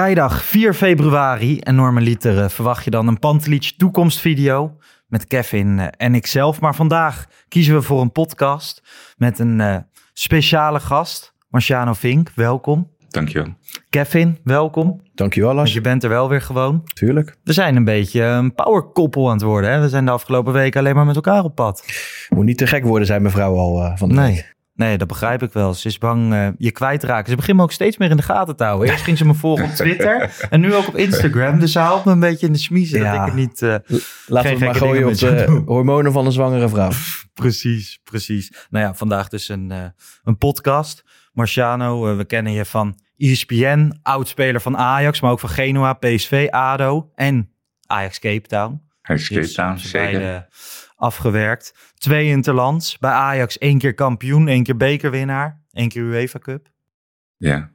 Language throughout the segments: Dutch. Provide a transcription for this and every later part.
Vrijdag 4 februari en normaliter eh, verwacht je dan een Pantelic toekomstvideo met Kevin eh, en ikzelf. Maar vandaag kiezen we voor een podcast met een eh, speciale gast. Marciano Vink, welkom. Dankjewel. Kevin, welkom. Dankjewel, Want Lars. je bent er wel weer gewoon. Tuurlijk. We zijn een beetje een powerkoppel aan het worden. Hè? We zijn de afgelopen weken alleen maar met elkaar op pad. Moet niet te gek worden, zei mevrouw al van de Nee. week. Nee, dat begrijp ik wel. Ze is bang eh, je kwijtraken. Ze begint me ook steeds meer in de gaten te houden. Eerst ging ze me volgen op Twitter en nu ook op Instagram. Dus ze haalt me een beetje in de smiezen Ja. dat ik er niet... eh, Laten we het maar gooien op de doen. hormonen van een zwangere vrouw. Precies, precies. Nou ja, vandaag dus een, eh, een podcast. Marciano, we kennen je van ESPN, oudspeler van Ajax, maar ook van Genoa, PSV, ADO en Ajax Cape Town. Hij is Cape Dus Town, ze zeker. Afgewerkt. Twee interlands. Bij Ajax één keer kampioen, één keer bekerwinnaar, één keer UEFA Cup. Ja.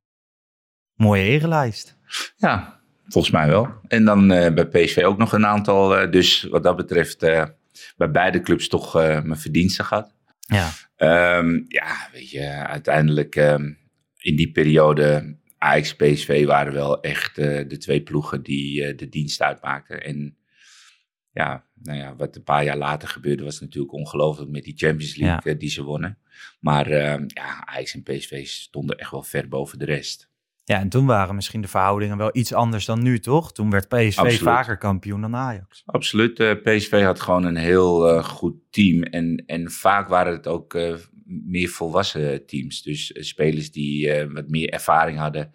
Mooie erenlijst. ja, volgens mij wel. En dan eh, bij PSV ook nog een aantal. eh, dus wat dat betreft eh, bij beide clubs toch mijn verdiensten gehad. Ja, Ehm, ja, weet je, uiteindelijk ehm, in die periode Ajax PSV waren wel echt de twee ploegen die de dienst uitmaakten. En ja, nou ja, wat een paar jaar later gebeurde was natuurlijk ongelooflijk met die Champions League eh, die ze wonnen. Maar ehm, ja, Ajax en PSV stonden echt wel ver boven de rest. ja, en toen waren misschien de verhoudingen wel iets anders dan nu, toch? Toen werd PSV Absoluut. vaker kampioen dan Ajax. Absoluut. eh, PSV had gewoon een heel eh, goed team. En, en vaak waren het ook meer volwassen teams. Dus spelers die wat meer ervaring hadden.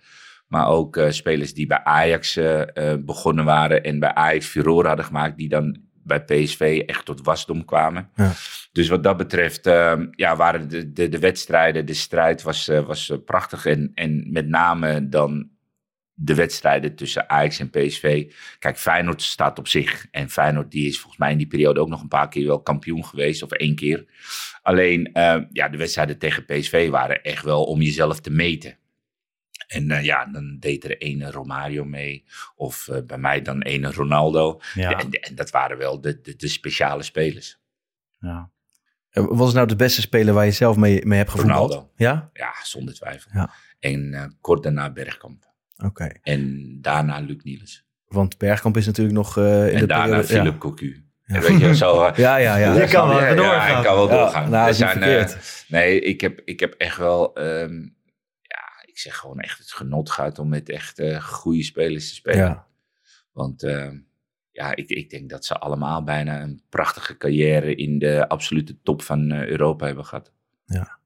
Maar ook eh, spelers die bij Ajax eh, eh, begonnen waren. En bij Ajax furore hadden gemaakt. Die dan bij PSV echt tot wasdom kwamen. Ja. Dus wat dat betreft eh, ja, waren de, de, de wedstrijden, de strijd was, was prachtig. En, en met name dan de wedstrijden tussen Ajax en PSV. Kijk, Feyenoord staat op zich. En Feyenoord die is volgens mij in die periode ook nog een paar keer wel kampioen geweest. Of één keer. Alleen, eh, ja, de wedstrijden tegen PSV waren echt wel om jezelf te meten. En eh, ja, dan deed er ene Romario mee. Of eh, bij mij dan ene Ronaldo. Ja, En, en dat waren wel de, de, de speciale spelers. ja. Eh, Wat is nou de beste speler waar je zelf mee, mee hebt gevoetbald? Ronaldo. Ja? Ja, zonder twijfel. Ja. En eh, kort daarna Bergkamp. Oké. En daarna Luc Niels. Want Bergkamp is natuurlijk nog eh, in En de daarna periode... Philip Cocu. En Weet je, zo... Ja, ja, ja. Je kan wel Ja, ja, doorgaan. ik kan wel Ja, doorgaan. nou, Er zijn, eh, nee, ik heb, ik heb echt wel, ehm, ja, zeg gewoon echt het genot gehad om met echt eh, goede spelers te spelen. Ja. Want ehm, ja, ik, ik denk dat ze allemaal bijna een prachtige carrière in de absolute top van eh, Europa hebben gehad. Ja,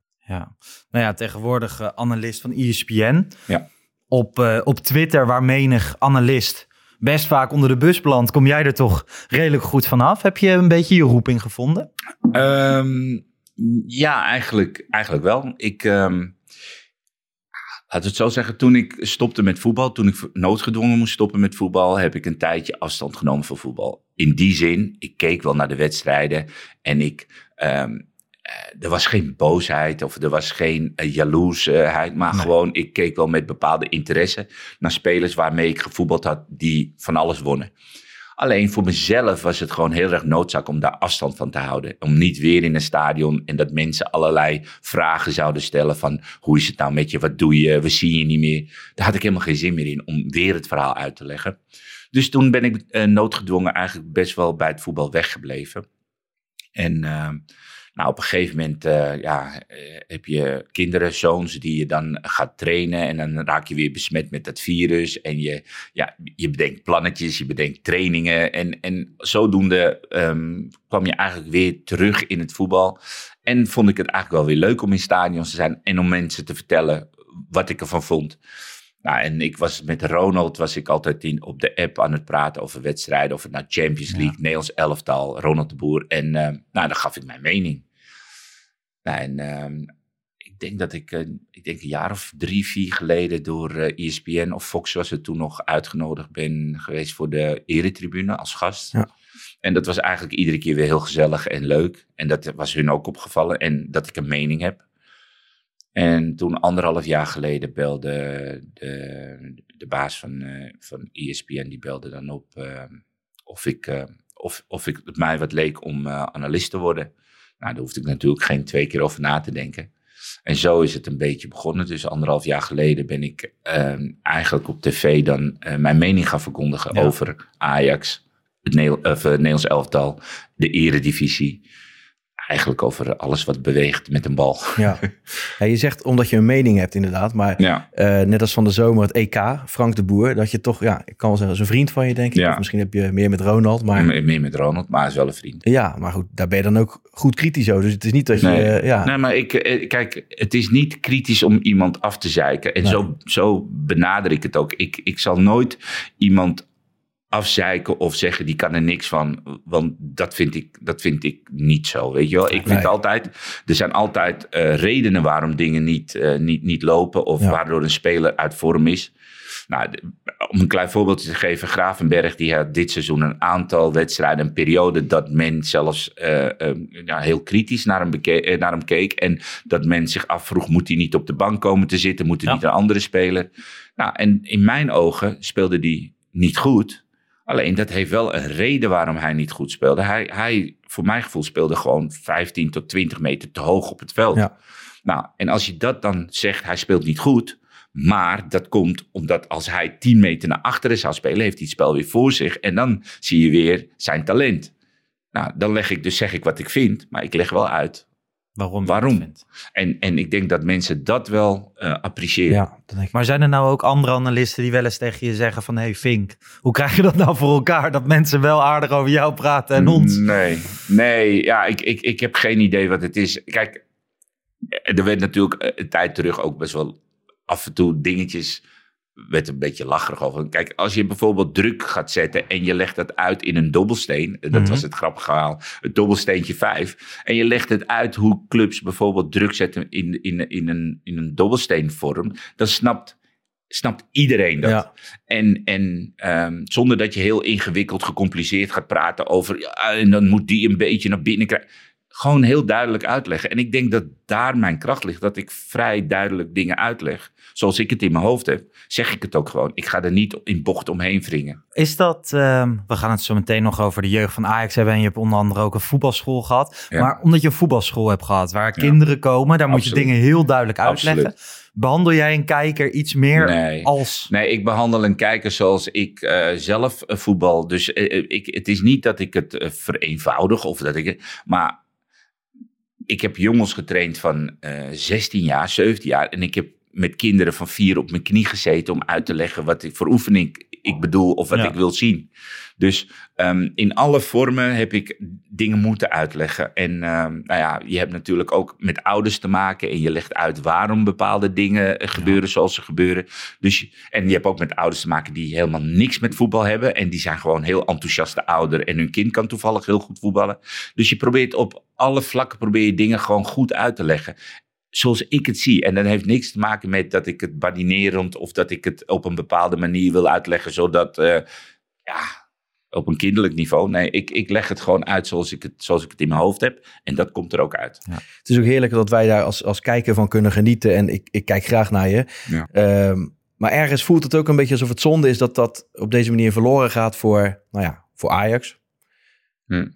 nou ja, tegenwoordig eh, analist van ESPN. Ja. Op, eh, op Twitter, waar menig analist best vaak onder de bus belandt, kom jij er toch redelijk goed vanaf. Heb je een beetje je roeping gevonden? Ehm, ja, eigenlijk, eigenlijk wel. Ik, ehm, we het zo zeggen, toen ik stopte met voetbal, toen ik noodgedwongen moest stoppen met voetbal, heb ik een tijdje afstand genomen van voetbal. In die zin, ik keek wel naar de wedstrijden en ik, ehm, eh, er was geen boosheid of er was geen uh, jaloersheid, maar gewoon, ik keek wel met bepaalde interesse naar spelers waarmee ik gevoetbald had die van alles wonnen. Alleen voor mezelf was het gewoon heel erg noodzaak om daar afstand van te houden. Om niet weer in een stadion en dat mensen allerlei vragen zouden stellen van hoe is het nou met je, wat doe je, we zien je niet meer. Daar had ik helemaal geen zin meer in om weer het verhaal uit te leggen. Dus toen ben ik uh, noodgedwongen eigenlijk best wel bij het voetbal weggebleven. En uh, nou, op een gegeven moment uh, ja, heb je kinderen, zoons, die je dan gaat trainen. En dan raak je weer besmet met dat virus. En je, ja, je bedenkt plannetjes, je bedenkt trainingen. En, en zodoende um, kwam je eigenlijk weer terug in het voetbal. En vond ik het eigenlijk wel weer leuk om in stadions te zijn. En om mensen te vertellen wat ik ervan vond. Nou, en ik was met Ronald was ik altijd in, op de app aan het praten over wedstrijden. Of het nou Champions League, ja. Nederlands elftal, Ronald de Boer. En uh, nou, dan gaf ik mijn mening. Nou, en uh, ik denk dat ik, uh, ik denk een jaar of drie, vier geleden door ESPN of Fox was het toen nog uitgenodigd ben geweest voor de eretribune als gast. Ja. En dat was eigenlijk iedere keer weer heel gezellig en leuk. En dat was hun ook opgevallen. En dat ik een mening heb. En toen anderhalf jaar geleden belde de, de baas van, uh, van ESPN, die belde dan op uh, of, ik, uh, of, of ik, het mij wat leek om analist te worden. Nou, daar hoefde ik natuurlijk geen twee keer over na te denken. En zo is het een beetje begonnen. Dus anderhalf jaar geleden ben ik ehm, eigenlijk op tv dan mijn mening gaan verkondigen ja. over Ajax, het, Nederlands elftal, de eredivisie eigenlijk over alles wat beweegt met een bal. Ja. ja je zegt omdat je een mening hebt inderdaad, maar ja. uh, net als van de zomer het EK, Frank de Boer, dat je toch, ja, ik kan wel zeggen, is een vriend van je denk ik. Ja. Of misschien heb je meer met Ronald, maar... Meer met Ronald, maar hij is wel een vriend. Ja, maar goed, daar ben je dan ook goed kritisch over. Dus het is niet dat je... Nee, uh, ja. nee maar ik, kijk, het is niet kritisch om iemand af te zeiken. En nee. zo, zo benader ik het ook. Ik, ik zal nooit iemand afzeiken of zeggen die kan er niks van. Want dat vind ik, dat vind ik niet zo. Weet je wel? Ik vind Nee. altijd, er zijn altijd eh, redenen waarom dingen niet, eh, niet, niet lopen of Ja. waardoor een speler uit vorm is. Nou, om een klein voorbeeldje te geven, Gravenberg die had dit seizoen een aantal wedstrijden, een periode dat men zelfs eh, ja, heel kritisch naar hem, naar hem keek. En dat men zich afvroeg, moet hij niet op de bank komen te zitten? Moet hij Ja. niet een andere speler? Nou, en in mijn ogen speelde die niet goed. Alleen dat heeft wel een reden waarom hij niet goed speelde. Hij, hij voor mijn gevoel, speelde gewoon 15 tot 20 meter te hoog op het veld. Ja. Nou, en als je dat dan zegt, hij speelt niet goed. Maar dat komt omdat als hij 10 meter naar achteren zou spelen, heeft hij het spel weer voor zich. En dan zie je weer zijn talent. Nou, dan leg ik dus zeg ik wat ik vind, maar ik leg wel uit. Waarom? En, en ik denk dat mensen dat wel eh, appreciëren. Ja, dat denk ik. Maar zijn er nou ook andere analisten die wel eens tegen je zeggen van... hey Fink, hoe krijg je dat nou voor elkaar? Dat mensen wel aardig over jou praten en ons. Nee, nee, ja, ik, ik, ik heb geen idee wat het is. Kijk, er werd natuurlijk eh, een tijd terug ook best wel af en toe dingetjes werd een beetje lacherig over. Kijk, als je bijvoorbeeld druk gaat zetten en je legt dat uit in een dobbelsteen, dat Mhm. was het grappige verhaal, het dobbelsteentje 5, en je legt het uit hoe clubs bijvoorbeeld druk zetten in, in, in, een, in een dobbelsteenvorm, dan snapt, snapt iedereen dat. Ja. En, en ehm, zonder dat je heel ingewikkeld, gecompliceerd gaat praten over, ja, en dan moet die een beetje naar binnen krijgen. Gewoon heel duidelijk uitleggen. En ik denk dat daar mijn kracht ligt. Dat ik vrij duidelijk dingen uitleg. Zoals ik het in mijn hoofd heb, zeg ik het ook gewoon. Ik ga er niet in bocht omheen wringen. Is dat, ehm, we gaan het zo meteen nog over de jeugd van Ajax hebben. En je hebt onder andere ook een voetbalschool gehad. Ja. Maar omdat je een voetbalschool hebt gehad, waar Ja. kinderen komen, daar moet je dingen heel duidelijk uitleggen. Absoluut. Behandel jij een kijker iets meer Nee. als... Nee, ik behandel een kijker zoals ik eh, zelf eh, voetbal. Dus eh, ik, het is niet dat ik het vereenvoudig of dat ik. Maar ik heb jongens getraind van eh 16 jaar, 17 jaar. En ik heb met kinderen van vier op mijn knie gezeten om uit te leggen wat ik voor oefening ik bedoel of wat Ja. ik wil zien. Dus ehm, in alle vormen heb ik dingen moeten uitleggen. En ehm, nou ja, je hebt natuurlijk ook met ouders te maken en je legt uit waarom bepaalde dingen eh, gebeuren zoals ze gebeuren. Dus, en je hebt ook met ouders te maken die helemaal niks met voetbal hebben. En die zijn gewoon heel enthousiaste ouder. En hun kind kan toevallig heel goed voetballen. Dus je probeert op alle vlakken probeer je dingen gewoon goed uit te leggen. Zoals ik het zie. En dat heeft niks te maken met dat ik het badinerend of dat ik het op een bepaalde manier wil uitleggen. Zodat, eh, ja, op een kinderlijk niveau. Nee, ik, ik leg het gewoon uit zoals ik het, zoals ik het in mijn hoofd heb. En dat komt er ook uit. Het is ook heerlijk dat wij daar als, als kijker van kunnen genieten. En ik, ik kijk graag naar je. Ja. Ehm, maar ergens voelt het ook een beetje alsof het zonde is dat dat op deze manier verloren gaat voor, nou ja, voor Ajax. Hm.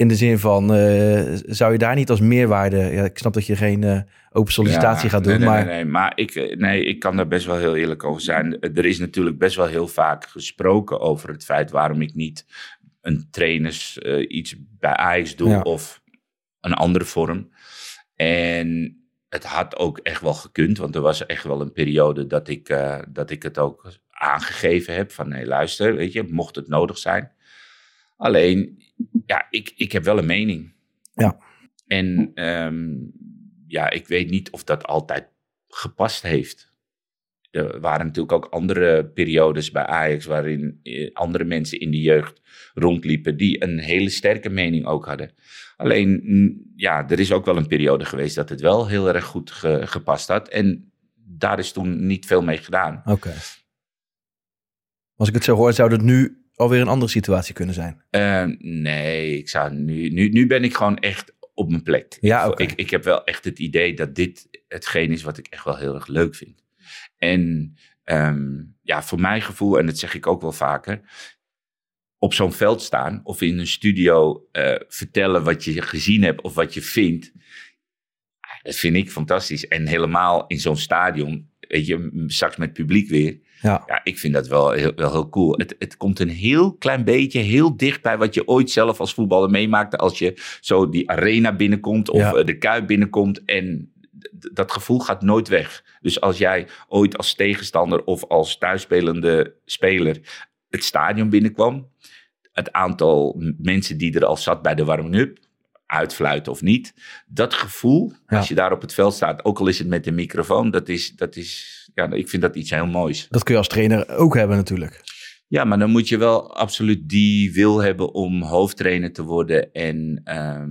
In de zin van, eh, zou je daar niet als meerwaarde... Ja, ik snap dat je geen eh, open sollicitatie Ja, gaat doen, nee, maar... Nee, nee, maar ik, eh, nee, ik kan daar best wel heel eerlijk over zijn. Er is natuurlijk best wel heel vaak gesproken over het feit waarom ik niet een trainers iets bij Ajax doe Ja. of een andere vorm. En het had ook echt wel gekund, want er was echt wel een periode dat ik, dat ik het ook aangegeven heb van nee luister, weet je, mocht het nodig zijn. Alleen, ja, ik, ik heb wel een mening. Ja. En ehm, ja, ik weet niet of dat altijd gepast heeft. Er waren natuurlijk ook andere periodes bij Ajax waarin eh, andere mensen in de jeugd rondliepen die een hele sterke mening ook hadden. Alleen, ja, er is ook wel een periode geweest dat het wel heel erg goed ge- gepast had. En daar is toen niet veel mee gedaan. Oké. Als ik het zo hoor, zou dat nu alweer een andere situatie kunnen zijn. Eh, nee, ik zou nu, nu, nu ben ik gewoon echt op mijn plek. Ja, ik, ik, ik heb wel echt het idee dat dit hetgeen is wat ik echt wel heel erg leuk vind. En ehm, ja, voor mijn gevoel, en dat zeg ik ook wel vaker, op zo'n veld staan of in een studio eh, vertellen wat je gezien hebt of wat je vindt, dat vind ik fantastisch. En helemaal in zo'n stadion, weet je, straks met publiek weer. Ja. Ja, ik vind dat wel heel, wel heel cool. Het, het komt een heel klein beetje heel dicht bij wat je ooit zelf als voetballer meemaakte. Als je zo die arena binnenkomt of Ja. eh, de kuip binnenkomt. En dat gevoel gaat nooit weg. Dus als jij ooit als tegenstander of als thuisspelende speler het stadion binnenkwam. Het aantal mensen die er al zat bij de warming-up. Uitfluiten of niet. Dat gevoel, Ja. als je daar op het veld staat, ook al is het met een microfoon, dat is, dat is, ja, ik vind dat iets heel moois. Dat kun je als trainer ook hebben natuurlijk. Ja, maar dan moet je wel absoluut die wil hebben om hoofdtrainer te worden en ehm,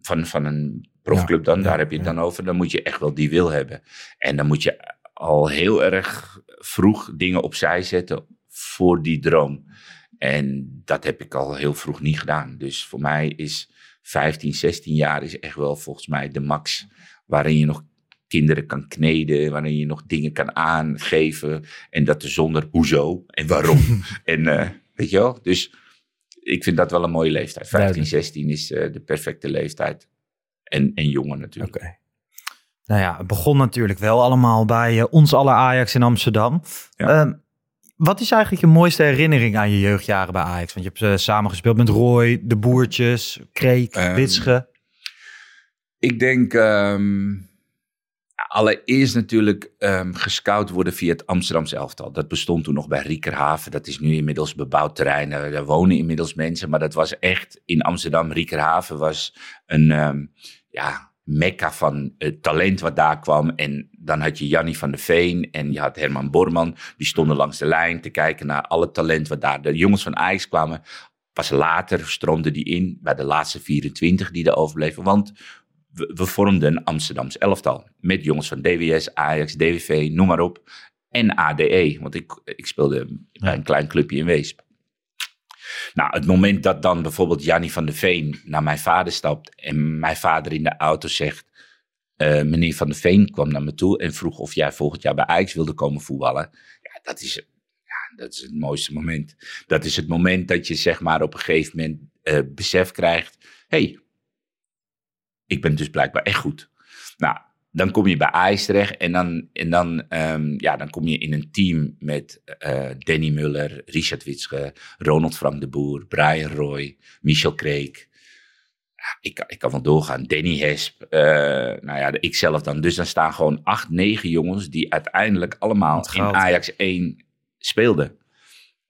van, van een profclub dan, Ja, daar heb je het dan over. Dan moet je echt wel die wil hebben. En dan moet je al heel erg vroeg dingen opzij zetten voor die droom. En dat heb ik al heel vroeg niet gedaan. Dus voor mij is 15, 16 jaar is echt wel volgens mij de max waarin je nog kinderen kan kneden, waarin je nog dingen kan aangeven en dat er zonder hoezo en waarom. en eh, weet je wel, dus ik vind dat wel een mooie leeftijd. 15, Duidelijk. 16 is eh, de perfecte leeftijd. En, en jonger natuurlijk. Oké. Nou ja, het begon natuurlijk wel allemaal bij eh, ons aller Ajax in Amsterdam. Ja. Ehm, wat is eigenlijk je mooiste herinnering aan je jeugdjaren bij Ajax? Want je hebt eh, samen gespeeld met Roy, de Boertjes, Kreek, Ehm, Witsche. Ik denk ehm, allereerst natuurlijk ehm, gescout worden via het Amsterdamse elftal. Dat bestond toen nog bij Riekerhaven. Dat is nu inmiddels bebouwd terrein. Eh, Daar wonen inmiddels mensen. Maar dat was echt in Amsterdam. Riekerhaven was een ehm, ja, mekka van het talent wat daar kwam. En dan had je Jannie van der Veen en je had Herman Borman. Die stonden langs de lijn te kijken naar alle talent wat daar. De jongens van Ajax kwamen. Pas later stroomden die in bij de laatste 24 die er overbleven. Want we, we vormden een Amsterdams elftal. Met jongens van DWS, Ajax, DWV, noem maar op. En ADE, want ik, ik speelde bij een klein clubje in Weesp. Nou, het moment dat dan bijvoorbeeld Jannie van der Veen naar mijn vader stapt en mijn vader in de auto zegt, eh, meneer van der Veen kwam naar me toe en vroeg of jij volgend jaar bij Ajax wilde komen voetballen. Ja, dat is, ja, dat is het mooiste moment. Dat is het moment dat je zeg maar op een gegeven moment eh, besef krijgt, hey, ik ben dus blijkbaar echt goed. Nou, dan kom je bij Ajax terecht en dan, en dan, ehm, ja, dan kom je in een team met eh, Danny Muller, Richard Witsche, Ronald Frank de Boer, Brian Roy, Michel Kreek. Ja, ik, kan- ik kan wel doorgaan. Danny Hesp, eh, nou ja, ik zelf dan. Dus dan staan gewoon acht, negen jongens die uiteindelijk allemaal in. Ajax 1 speelden.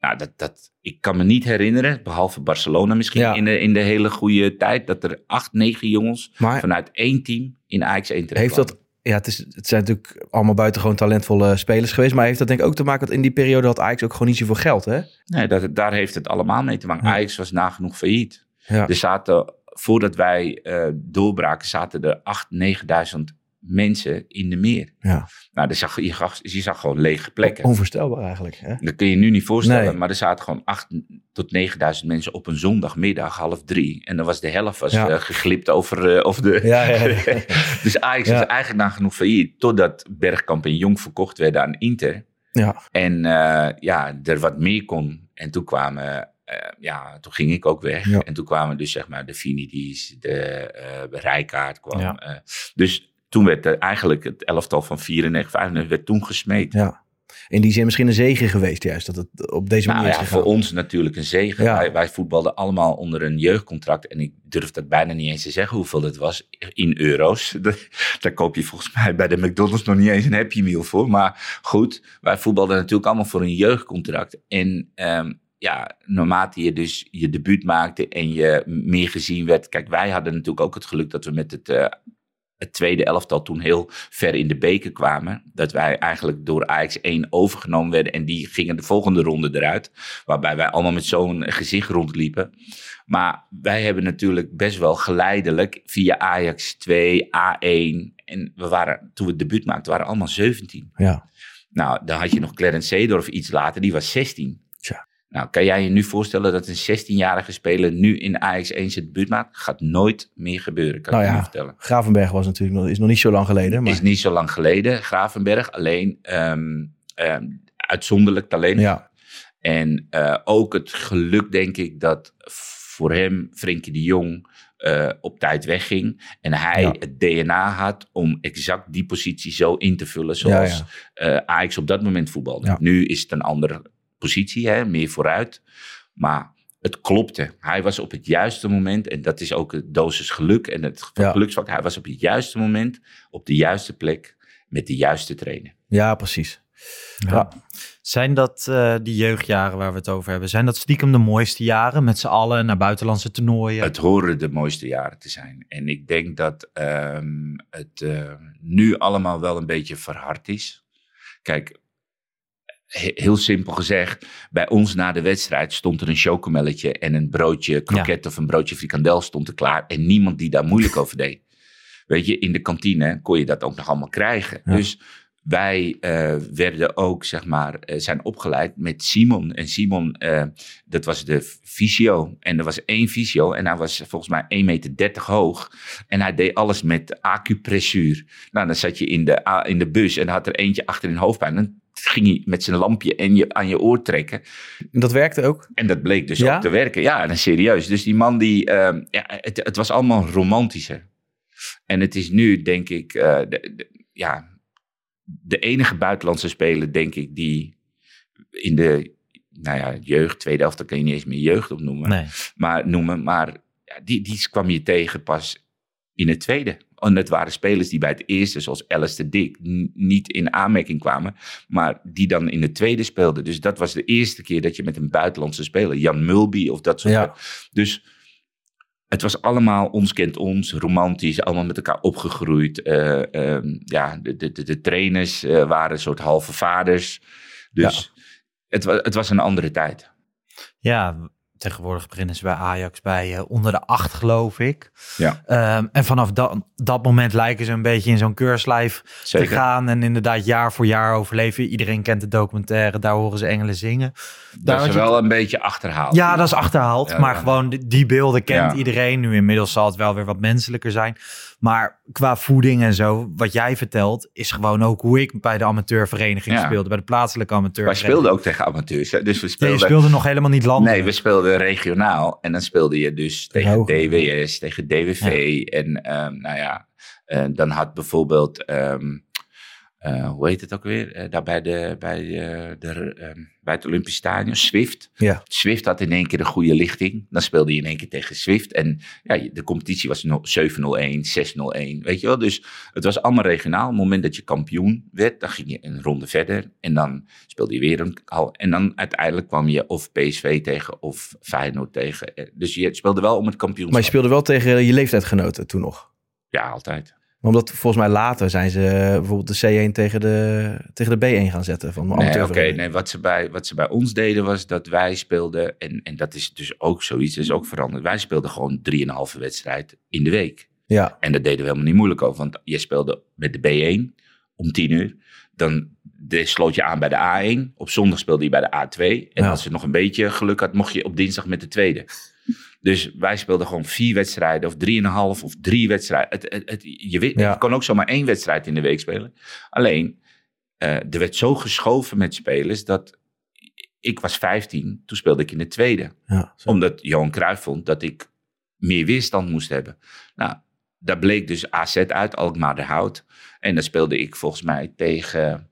Nou, dat, dat, ik kan me niet herinneren, behalve Barcelona misschien Ja. in, de, in de hele goede tijd, dat er acht, negen jongens Maar vanuit één team in Ajax 1 terecht heeft dat... Ja, het, is, het zijn natuurlijk allemaal buitengewoon talentvolle spelers geweest. Maar heeft dat denk ik ook te maken dat in die periode had Ajax ook gewoon niet zoveel geld, hè? Nee, dat, daar heeft het allemaal mee te maken. Ja. Ajax was nagenoeg failliet. Ja. Er zaten, voordat wij eh, doorbraken, zaten er 8.000, 9.000 mensen in de meer. Ja. Nou, er zag, je, zag, je zag gewoon lege plekken. Onvoorstelbaar eigenlijk. Hè? Dat kun je nu niet voorstellen, Nee. maar er zaten gewoon 8 tot 9000 mensen op een zondagmiddag, half drie. En dan was de helft was, Ja. eh, geglipt over, over de... Ja, ja, dus Ajax Ja. was eigenlijk nagenoeg failliet, totdat Bergkamp en Jong verkocht werden aan Inter. Ja. En eh, ja, er wat meer kon. En toen kwamen ja, toen ging ik ook weg. Ja. En toen kwamen dus zeg maar de Finidis, de eh Rijkaard kwam. Ja. dus toen werd er eigenlijk het elftal van 94, 95 werd toen gesmeed. Ja. In die zin misschien een zegen geweest juist, dat het op deze Nou manier ja, is gegaan. voor ons natuurlijk een zegen. Ja. Wij, wij voetbalden allemaal onder een jeugdcontract. En ik durf dat bijna niet eens te zeggen hoeveel het was in euro's. Daar koop je volgens mij bij de McDonald's nog niet eens een Happy Meal voor. Maar goed, wij voetbalden natuurlijk allemaal voor een jeugdcontract. En ehm, ja, naarmate je dus je debuut maakte en je meer gezien werd. Kijk, wij hadden natuurlijk ook het geluk dat we met het... eh, het tweede elftal toen heel ver in de beker kwamen. Dat wij eigenlijk door Ajax 1 overgenomen werden. En die gingen de volgende ronde eruit. Waarbij wij allemaal met zo'n gezicht rondliepen. Maar wij hebben natuurlijk best wel geleidelijk via Ajax 2, A1. En we waren, toen we het debuut maakten, waren we allemaal 17. Ja. Nou, dan had je nog Clarence Seedorf iets later, die was 16. Tja. Nou, kan jij je nu voorstellen dat een 16-jarige speler nu in Ajax 1 zijn debuut maakt? Gaat nooit meer gebeuren, kan Nou ik je ja, nu vertellen. Gravenberg was natuurlijk nog, is nog niet zo lang geleden. Maar Is niet zo lang geleden, Gravenberg. Alleen ehm, ehm, uitzonderlijk talent. ja, En eh, ook het geluk, denk ik, dat voor hem Frenkie de Jong eh, op tijd wegging. En hij Ja. het DNA had om exact die positie zo in te vullen zoals eh, Ajax op dat moment voetbalde. Ja. Nu is het een andere positie, hè, meer vooruit. Maar het klopte. Hij was op het juiste moment. En dat is ook het dosis geluk en het Ja. geluksvak. Hij was op het juiste moment, op de juiste plek, met de juiste trainer. ja, precies. Ja. Zijn dat eh, die jeugdjaren waar we het over hebben? Zijn dat stiekem de mooiste jaren met z'n allen naar buitenlandse toernooien? Het horen de mooiste jaren te zijn. En ik denk dat ehm, het eh, nu allemaal wel een beetje verhard is. Kijk, heel simpel gezegd, bij ons na de wedstrijd stond er een chocomelletje en een broodje kroket of een broodje frikandel stond er klaar. En niemand die daar moeilijk over deed. Weet je, in de kantine kon je dat ook nog allemaal krijgen. Ja. Dus wij eh, werden ook, zeg maar, eh, zijn opgeleid met Simon. En Simon, eh, dat was de fysio. En er was één fysio en hij was volgens mij 1,30 meter hoog. En hij deed alles met acupressuur. Nou, dan zat je in de, a- in de bus en had er eentje achter in hoofdpijn. Dan ging hij met zijn lampje en je, aan je oor trekken. En dat werkte ook. En dat bleek dus Ja? ook te werken. Ja, en serieus. Dus die man, die, ehm, ja, het, het was allemaal romantischer. En het is nu, denk ik, eh, de, de- ja, de enige buitenlandse speler, denk ik, die in de nou ja, jeugd, tweede helft, daar kan je niet eens meer jeugd op noemen. Nee. Maar, noemen, maar ja, die, die kwam je tegen pas in het tweede. En het waren spelers die bij het eerste, zoals Alistair Dick, niet in aanmerking kwamen. Maar die dan in het tweede speelden. Dus dat was de eerste keer dat je met een buitenlandse speler, Jan Mulby of dat soort. Ja. Dus het was allemaal ons kent ons, romantisch, allemaal met elkaar opgegroeid. Eh, ehm, ja, de, de, de, de trainers eh, waren een soort halve vaders. Dus het, wa- het was een andere tijd. Ja, tegenwoordig beginnen ze bij Ajax bij eh, onder de acht, geloof ik. Ja. Ehm, en vanaf dat, dat moment lijken ze een beetje in zo'n keurslijf te gaan. En inderdaad jaar voor jaar overleven. Iedereen kent de documentaire, daar horen ze engelen zingen. Daar Dat is wel een beetje achterhaald. Ja, dat is achterhaald. Ja, maar ja. gewoon die, die beelden kent iedereen. Nu inmiddels zal het wel weer wat menselijker zijn. Maar qua voeding en zo, wat jij vertelt, is gewoon ook hoe ik bij de amateurvereniging Ja. speelde. Bij de plaatselijke Wij amateurvereniging. speelden ook tegen amateurs. Hè? Dus we speelden... je speelde nog helemaal niet landelijk. Nee, we speelden regionaal. En dan speelde je dus tegen. DWS, tegen DWV. En ehm, nou ja, eh, dan had bijvoorbeeld... ehm, eh, hoe heet het ook weer? Eh, daar bij, de, bij, eh, de, ehm, bij het Olympisch Stadion, Swift. Ja. Swift had in één keer de goede lichting. Dan speelde je in één keer tegen Swift. En ja, de competitie was no- 7-0-1, 6-0-1. Weet je wel? Dus het was allemaal regionaal. Op het moment dat je kampioen werd, dan ging je een ronde verder. En dan speelde je weer een hal. En dan uiteindelijk kwam je of PSV tegen of Feyenoord tegen. Dus je speelde wel om het kampioenschap. Maar je speelde wel tegen je leeftijdgenoten toen nog. Ja, altijd. Maar Omdat volgens mij later zijn ze eh, bijvoorbeeld de C1 tegen de, tegen de B1 gaan zetten van Nee, oké. nee, wat, ze bij, wat ze bij ons deden was dat wij speelden, en, en dat is dus ook zoiets, dat is ook veranderd. Wij speelden gewoon drieënhalve wedstrijd in de week. Ja, En dat deden we helemaal niet moeilijk over, want je speelde met de B1 om 10 uur. Dan sloot je aan bij de A1. Op zondag speelde je bij de A2. En Ja. als je nog een beetje geluk had, mocht je op dinsdag met de tweede. Dus wij speelden gewoon vier wedstrijden, of drieënhalf, of drie wedstrijden. Het, het, het- je, weet, Ja. je kon ook zomaar één wedstrijd in de week spelen. Alleen, eh, er werd zo geschoven met spelers dat ik was 15, toen speelde ik in de tweede. Ja. Omdat Johan Cruijff vond dat ik meer weerstand moest hebben. Nou, daar bleek dus AZ uit, Alkmaar de Hout. En dan speelde ik volgens mij tegen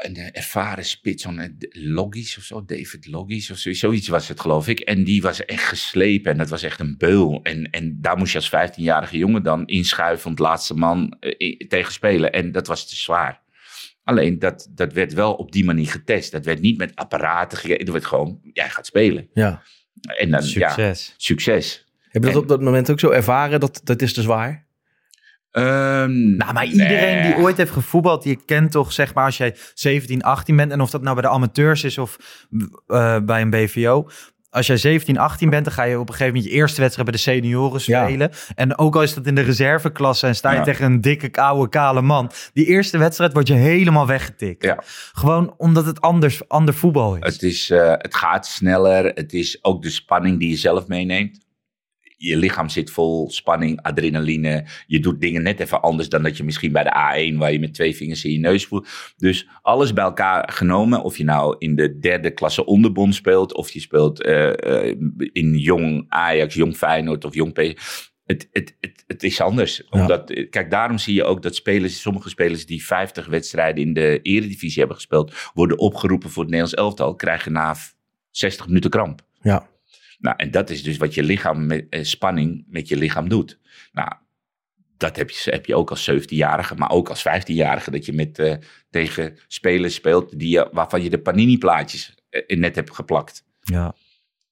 een ervaren spits, zo'n eh, Loggies of zo, David Loggies of zo, zoiets was het geloof ik. En die was echt geslepen en dat was echt een beul. En, en daar moest je als 15-jarige jongen dan inschuiven, laatste man eh, tegen spelen. En dat was te zwaar. Alleen dat, dat werd wel op die manier getest. Dat werd niet met apparaten gegeven. Dat werd gewoon, jij gaat spelen. Ja. En dan, ja, Succes. succes. Heb je dat En- op dat moment ook zo ervaren? Dat, dat is te zwaar? Ehm, Nou, maar iedereen nee. die ooit heeft gevoetbald, die kent toch, zeg maar, als jij 17, 18 bent, en of dat nou bij de amateurs is of eh, bij een BVO. Als jij 17, 18 bent, dan ga je op een gegeven moment je eerste wedstrijd bij de senioren Ja. spelen. En ook al is dat in de reserveklasse en sta je Ja. tegen een dikke, koude, kale man. Die eerste wedstrijd word je helemaal weggetikt. Ja. Gewoon omdat het anders, ander voetbal is. Het, is, eh, het gaat sneller. Het is ook de spanning die je zelf meeneemt. Je lichaam zit vol spanning, adrenaline. Je doet dingen net even anders dan dat je misschien bij de A1, waar je met twee vingers in je neus voelt. Dus alles bij elkaar genomen. Of je nou in de derde klasse onderbond speelt. Of je speelt eh, eh, in jong Ajax, jong Feyenoord of jong P. Het, het, het, het is anders. Omdat, eh, kijk, daarom zie je ook dat spelers, sommige spelers die 50 wedstrijden in de eredivisie hebben gespeeld, worden opgeroepen voor het Nederlands elftal, krijgen na v- 60 minuten kramp. Ja. Nou, en dat is dus wat je lichaam met eh, spanning met je lichaam doet. Nou, dat heb je, heb je ook als 17-jarige, maar ook als 15-jarige, dat je met, eh, tegen spelers speelt die, waarvan je de panini-plaatjes eh, net hebt geplakt. ja.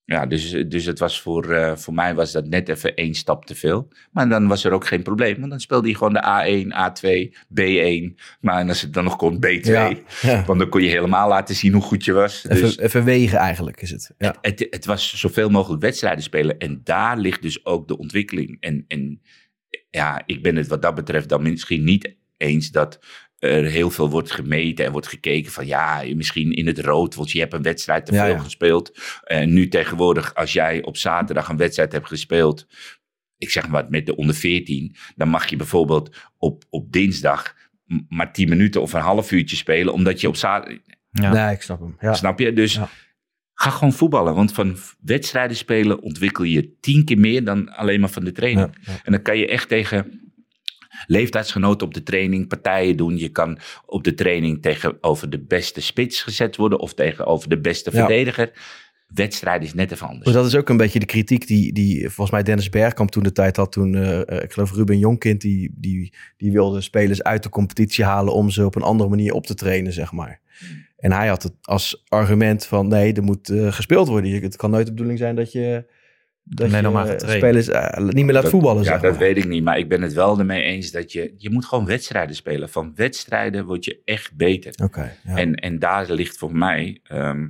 Ja, dus, dus het was voor, eh, voor mij was dat net even één stap te veel. Maar dan was er ook geen probleem, want dan speelde je gewoon de A1, A2, B1. Maar en als het dan nog kon, B2. Ja. Ja. Want dan kon je helemaal laten zien hoe goed je was. Dus Even, even wegen eigenlijk is het. Ja. het, het was zoveel mogelijk wedstrijden spelen. En daar ligt dus ook de ontwikkeling. En, en ja, ik ben het wat dat betreft dan misschien niet eens dat er heel veel wordt gemeten en wordt gekeken van ja, misschien in het rood, want je hebt een wedstrijd te veel ja. gespeeld. En nu tegenwoordig, als jij op zaterdag een wedstrijd hebt gespeeld, ik zeg maar met de onder 14, dan mag je bijvoorbeeld op, op dinsdag maar 10 minuten of een half uurtje spelen, omdat je op zaterdag, Ja. Nee, ik snap hem. Ja. Snap je? Dus Ja. ga gewoon voetballen. Want van wedstrijden spelen ontwikkel je tien keer meer dan alleen maar van de training. Ja, ja. En dan kan je echt tegen leeftijdsgenoten op de training partijen doen. Je kan op de training tegenover de beste spits gezet worden of tegenover de beste Ja. verdediger. Wedstrijd is net even anders. Maar dat is ook een beetje de kritiek die, die volgens mij Dennis Bergkamp toen de tijd had. Toen, eh, eh, ik geloof Ruben Jonkind, die, die, die wilde spelers uit de competitie halen om ze op een andere manier op te trainen, zeg maar. En hij had het als argument van nee, er moet eh, gespeeld worden. Het kan nooit de bedoeling zijn dat je, dat je eh, spelers eh, niet meer laat Dat- voetballen, Ja, zeg dat maar. weet ik niet. Maar ik ben het wel ermee eens dat je... Je moet gewoon wedstrijden spelen. Van wedstrijden word je echt beter. Oké, ja. En, en daar ligt voor mij ehm,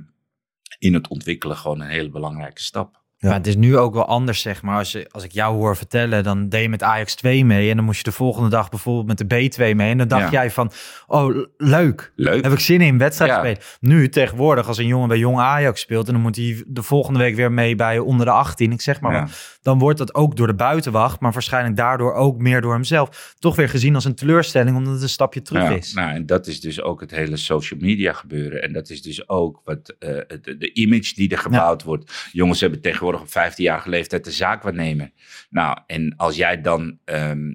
in het ontwikkelen gewoon een hele belangrijke stap. Ja. Maar het is nu ook wel anders, zeg maar. Als, je, als ik jou hoor vertellen, dan deed je met Ajax 2 mee. En dan moest je de volgende dag bijvoorbeeld met de B2 mee. En dan dacht Ja. jij van, oh, leuk. Leuk. Heb ik zin in, wedstrijd Ja. spelen. Nu, tegenwoordig, als een jongen bij Jong Ajax speelt... en dan moet hij de volgende week weer mee bij onder de 18, ik zeg maar. Dan wordt dat ook door de buitenwacht, maar waarschijnlijk daardoor ook meer door hemzelf... toch weer gezien als een teleurstelling, omdat het een stapje terug Ja, is. Nou, en dat is dus ook het hele social media gebeuren. En dat is dus ook wat, eh, de, de image die er gebouwd wordt. Jongens hebben tegenwoordig op 15-jarige leeftijd de zaakwaarnemer. Nou, en als jij dan ehm,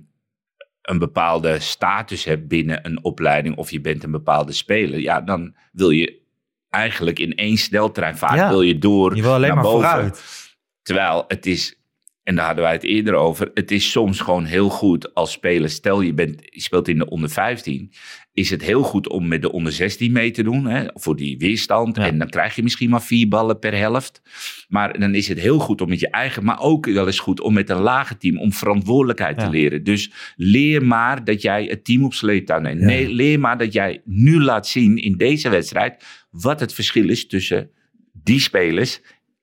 een bepaalde status hebt binnen een opleiding... of je bent een bepaalde speler... ja, dan wil je eigenlijk in één sneltrein vaak Ja. wil je door Je wil alleen naar maar boven. vooruit. Terwijl het is, en daar hadden wij het eerder over, het is soms gewoon heel goed als speler. Stel je, bent, je speelt in de onder 15, is het heel goed om met de onder 16 mee te doen, hè, voor die weerstand. Ja. En dan krijg je misschien maar vier ballen per helft. Maar dan is het heel goed om met je eigen, maar ook wel eens goed om met een lage team, om verantwoordelijkheid Ja. te leren. Dus leer maar dat jij het team op sleeptouw neemt. Ja. Nee, leer maar dat jij nu laat zien in deze wedstrijd wat het verschil is tussen die spelers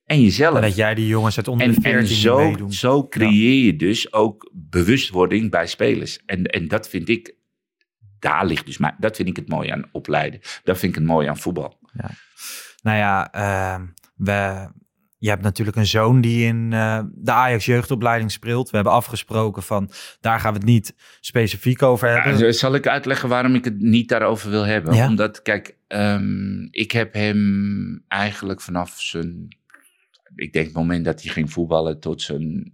en jezelf. En dat jij die jongens uit onder En, de 14 en zo, meedoen. zo creëer je dus ook bewustwording bij spelers. En, en dat vind ik, daar ligt dus mij, dat vind ik het mooie aan opleiden. Dat vind ik het mooie aan voetbal. Nou ja, ehm, we, Je hebt natuurlijk een zoon die in uh, de Ajax jeugdopleiding speelt. We hebben afgesproken van daar gaan we het niet specifiek over hebben. Ja, zal ik uitleggen waarom ik het niet daarover wil hebben? Ja? Omdat, kijk, um, ik heb hem eigenlijk vanaf zijn, ik denk het moment dat hij ging voetballen tot zijn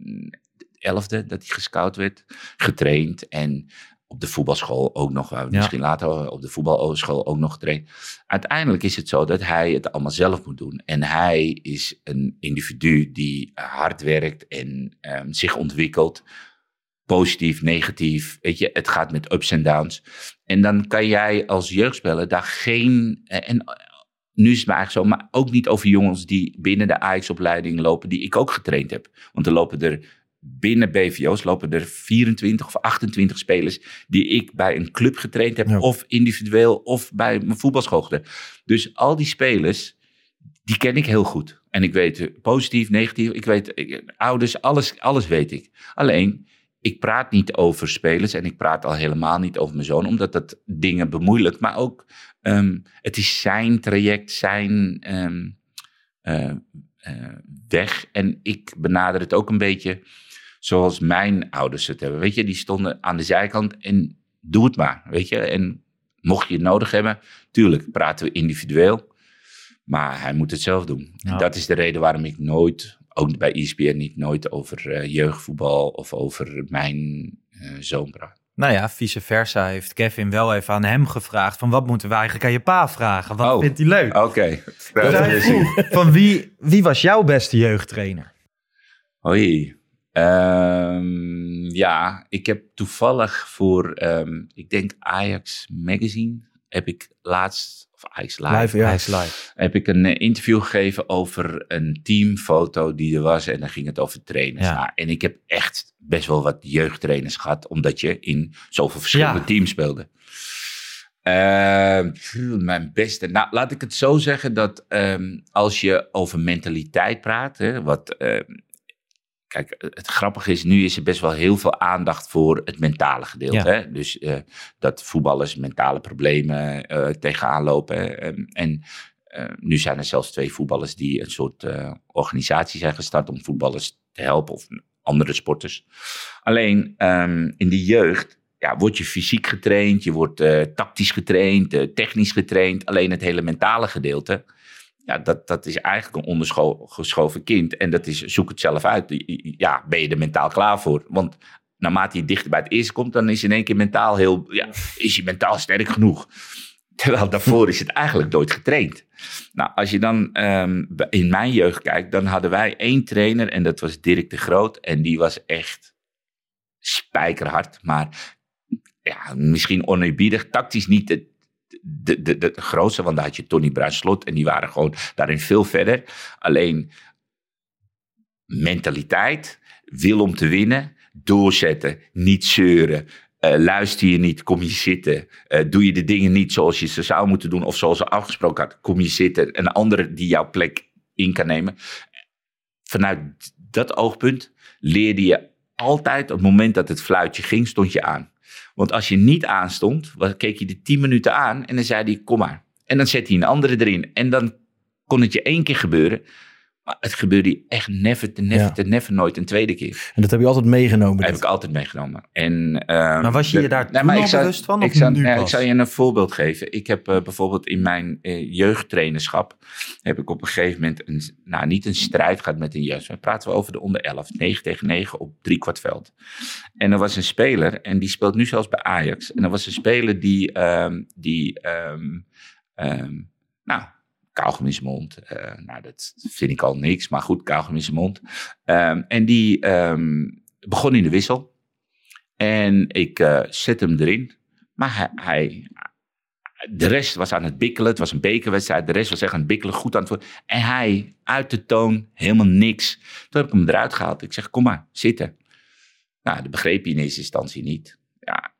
elfde, dat hij gescout werd, getraind. En op de voetbalschool ook nog, waar we misschien later op de voetbalschool ook nog getraind. Uiteindelijk is het zo dat hij het allemaal zelf moet doen. En hij is een individu die hard werkt en um, zich ontwikkelt. Positief, negatief, weet je, het gaat met ups en downs. En dan kan jij als jeugdspeler daar geen, eh, en nu is het maar eigenlijk zo, maar ook niet over jongens die binnen de Ajax-opleiding lopen, die ik ook getraind heb. Want er lopen er binnen BVO's lopen er 24 of 28 spelers die ik bij een club getraind heb, of individueel, of bij mijn voetbalschool. Dus al die spelers, die ken ik heel goed. En ik weet positief, negatief, ik weet ouders, alles, alles weet ik. Alleen, ik praat niet over spelers en ik praat al helemaal niet over mijn zoon, omdat dat dingen bemoeilijkt. Maar ook, um, het is zijn traject, zijn um, uh, uh, weg. En ik benader het ook een beetje zoals mijn ouders het hebben. Weet je, die stonden aan de zijkant en doe het maar, weet je. En mocht je het nodig hebben, tuurlijk praten we individueel. Maar hij moet het zelf doen. En dat is de reden waarom ik nooit, ook bij ESPN niet, nooit over uh, jeugdvoetbal of over mijn zoon praat. Nou ja, vice versa heeft Kevin wel even aan hem gevraagd van wat moeten we eigenlijk aan je pa vragen? Wat oh, vindt hij leuk? Oké. Okay. van wie, wie was jouw beste jeugdtrainer? Oei. Um, ja, ik heb toevallig voor, um, ik denk Ajax Magazine, heb ik laatst, of Ajax Live, live, ja. Ajax Live. heb ik een uh, interview gegeven over een teamfoto die er was en dan ging het over trainers. Ja. Nou, en ik heb echt best wel wat jeugdtrainers gehad, omdat je in zoveel verschillende ja. teams speelde. Uh, mijn beste. Nou, laat ik het zo zeggen dat um, als je over mentaliteit praat, hè, wat Kijk, het grappige is, nu is er best wel heel veel aandacht voor het mentale gedeelte. Ja. Hè? Dus uh, dat voetballers mentale problemen uh, tegenaan lopen. En, en uh, nu zijn er zelfs twee voetballers die een soort organisatie zijn gestart om voetballers te helpen of andere sporters. Alleen um, in de jeugd ja, word je fysiek getraind, je wordt tactisch getraind, technisch getraind. Alleen het hele mentale gedeelte ja, dat, dat is eigenlijk een ondergeschoven kind. En dat is, zoek het zelf uit. Ja, ben je er mentaal klaar voor? Want naarmate je dichter bij het eerste komt, dan is in één keer mentaal heel, ja, is je mentaal sterk genoeg. Terwijl daarvoor is het eigenlijk nooit getraind. Nou, als je dan um, in mijn jeugd kijkt, dan hadden wij één trainer en dat was Dirk de Groot. En die was echt spijkerhard, maar ja, misschien oneerbiedig. Tactisch niet het, de, de, de, grootste, want daar had je Tony Bruinslot en die waren gewoon daarin veel verder. Alleen mentaliteit, wil om te winnen, doorzetten, niet zeuren. Uh, luister je niet, kom je zitten. Uh, doe je de dingen niet zoals je ze zou moeten doen of zoals ze afgesproken had, kom je zitten. Een andere die jouw plek in kan nemen. Vanuit dat oogpunt leerde je altijd, op het moment dat het fluitje ging, stond je aan. Want als je niet aanstond, keek je de tien minuten aan en dan zei hij, kom maar. En dan zet hij een andere erin. En dan kon het je één keer gebeuren. Maar het gebeurde echt never, never, ja. never nooit een tweede keer. En dat heb je altijd meegenomen? Dat heb ik altijd meegenomen. En, uh, maar was je je daar de, zou, bewust van? Ik zou, nee, ik zou je een voorbeeld geven. Ik heb uh, bijvoorbeeld in mijn uh, jeugdtrainerschap... heb ik op een gegeven moment een, nou, niet een strijd gehad met een jeugd. Maar praten we over de onder 11. 9 tegen 9 op drie kwart veld. En er was een speler, en die speelt nu zelfs bij Ajax. En er was een speler die... Um, die um, um, nou, kauwgom in zijn mond. Uh, nou, dat vind ik al niks, maar goed, kauwgom in zijn mond. Um, en die um, begon in de wissel. En ik uh, zet hem erin. Maar hij, de rest was aan het bikkelen. Het was een bekerwedstrijd. De rest was echt aan het bikkelen, goed aan het. En hij, uit de toon, helemaal niks. Toen heb ik hem eruit gehaald. Ik zeg, kom maar, zitten. Nou, dat begreep hij in eerste instantie niet. Ja,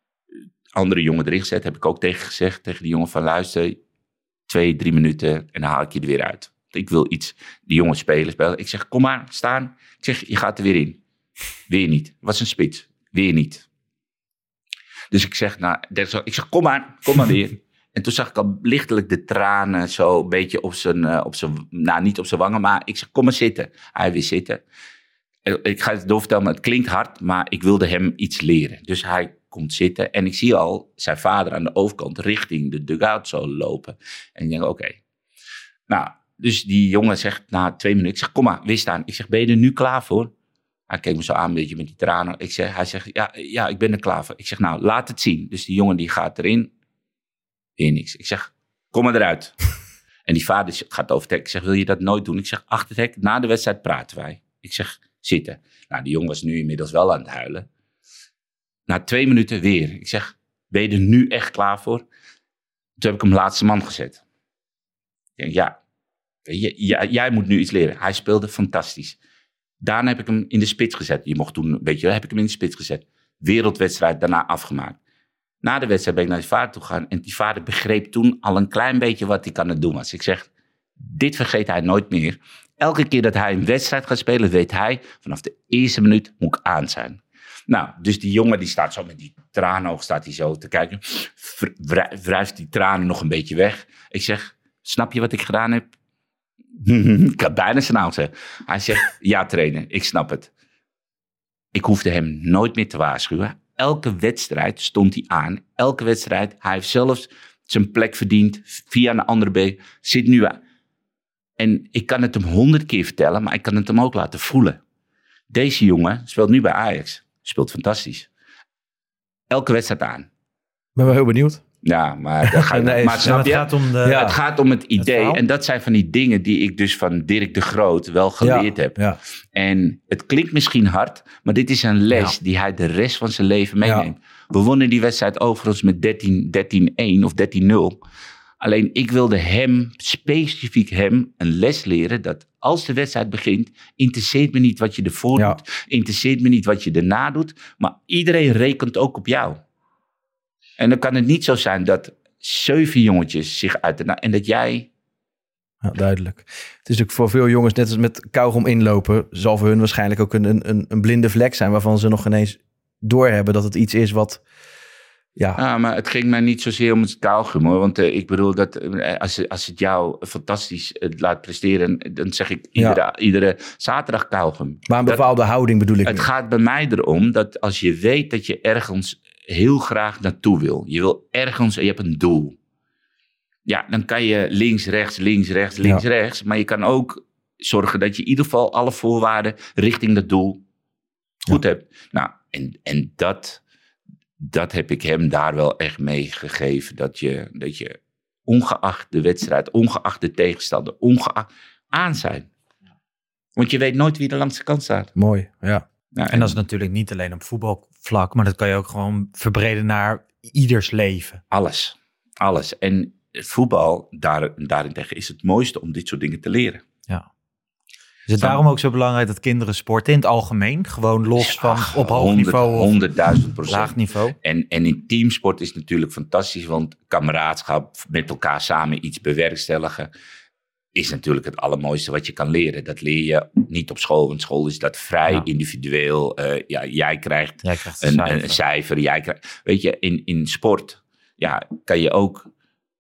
andere jongen erin gezet, heb ik ook tegen gezegd. Tegen die jongen van, luister, twee, drie minuten en dan haal ik je er weer uit. Ik wil iets, die jongens spelen, spelen. Ik zeg, kom maar, staan. Ik zeg, je gaat er weer in. Weer niet. Wat is een spits? Weer niet. Dus ik zeg, nou, ik zeg, kom maar, kom maar weer. En toen zag ik al lichtelijk de tranen zo een beetje op zijn, eh, op zijn nou niet op zijn wangen, maar ik zeg kom maar zitten. Hij wil zitten. En Ik ga het doorvertellen, maar het klinkt hard, maar ik wilde hem iets leren. Dus hij komt zitten en ik zie al zijn vader aan de overkant richting de dugout zo lopen. En ik denk, oké. Nou, dus die jongen zegt na twee minuten, ik zeg, kom maar, weer staan. Ik zeg, ben je er nu klaar voor? Hij keek me zo aan, een beetje met die tranen. Ik zeg, hij zegt, ja, ja, ik ben er klaar voor. Ik zeg, nou, laat het zien. Dus die jongen die gaat erin, weer niks. Ik zeg, kom maar eruit. en die vader gaat over het hek. Ik zeg, wil je dat nooit doen? Ik zeg, achter het hek, na de wedstrijd praten wij. Ik zeg, zitten. Nou, die jongen was nu inmiddels wel aan het huilen. Na twee minuten weer. Ik zeg, ben je er nu echt klaar voor? Toen heb ik hem laatste man gezet. Ik denk, ja, jij moet nu iets leren. Hij speelde fantastisch. Daarna heb ik hem in de spits gezet. Je mocht toen, weet je, heb ik hem in de spits gezet. Wereldwedstrijd daarna afgemaakt. Na de wedstrijd ben ik naar die vader toe gegaan. En die vader begreep toen al een klein beetje wat hij aan het doen was. Ik zeg, dit vergeet hij nooit meer. Elke keer dat hij een wedstrijd gaat spelen, weet hij, vanaf de eerste minuut moet ik aan zijn. Nou, dus die jongen die staat zo met die tranenoog staat hij zo te kijken. Wr- wri- Wrijft die tranen nog een beetje weg. Ik zeg, snap je wat ik gedaan heb? ik had bijna zijn naam. Hij zegt, ja trainer, ik snap het. Ik hoefde hem nooit meer te waarschuwen. Elke wedstrijd stond hij aan. Elke wedstrijd. Hij heeft zelfs zijn plek verdiend via een andere B. Zit nu aan. En ik kan het hem honderd keer vertellen, maar ik kan het hem ook laten voelen. Deze jongen speelt nu bij Ajax. Speelt fantastisch. Elke wedstrijd aan. Ik ben wel heel benieuwd. Ja, maar, dat gaat, Nee, maar het snap het je? gaat om de... Ja. Het gaat om het idee. en dat zijn van die dingen die ik dus van Dirk de Groot wel geleerd ja, heb. Ja. En het klinkt misschien hard, maar dit is een les die hij de rest van zijn leven meeneemt. We wonnen die wedstrijd overigens met 13 13-1 of 13-0. Alleen ik wilde hem, specifiek hem, een les leren dat als de wedstrijd begint, interesseert me niet wat je ervoor Ja. doet, interesseert me niet wat je erna doet, maar iedereen rekent ook op jou. En dan kan het niet zo zijn dat zeven jongetjes zich uit de en dat jij Ja, duidelijk. Het is natuurlijk voor veel jongens, net als met kauwgom inlopen, zal voor hun waarschijnlijk ook een, een- een, een blinde vlek zijn waarvan ze nog ineens doorhebben dat het iets is wat, ja, Ja, maar het ging mij niet zozeer om het kauwgum hoor. Want eh, ik bedoel dat eh, als, als het jou fantastisch eh, laat presteren, dan zeg ik iedere, iedere zaterdag kauwgum. maar een Dat- bepaalde houding bedoel ik. Het gaat bij mij erom dat als je weet dat je ergens heel graag naartoe wil. Je wil ergens, je hebt een doel. Ja, dan kan je links, rechts, links, rechts, links, Ja. rechts. Maar je kan ook zorgen dat je in ieder geval alle voorwaarden richting dat doel goed hebt. Nou, en, en dat, dat heb ik hem daar wel echt meegegeven. Dat je, dat je ongeacht de wedstrijd, ongeacht de tegenstander, ongeacht aan zijn. Want je weet nooit wie er langs de kant staat. Mooi, ja. Nou, En dat is natuurlijk niet alleen op voetbalvlak, maar dat kan je ook gewoon verbreden naar ieders leven. Alles. Alles. En voetbal, daar, daarentegen is het mooiste om dit soort dingen te leren. Is het daarom ook zo belangrijk dat kinderen sporten in het algemeen? Gewoon los van Ach, op hoog 100, niveau of 100.000 procent. laag niveau? En, en in teamsport is het natuurlijk fantastisch, want kameraadschap, met elkaar samen iets bewerkstelligen, is natuurlijk het allermooiste wat je kan leren. Dat leer je niet op school, want school is dat vrij Ja. individueel. Eh, ja, jij krijgt Jij krijgt een een, cijfer. een cijfer. Jij krijgt, weet je, in, in sport ja, kan je ook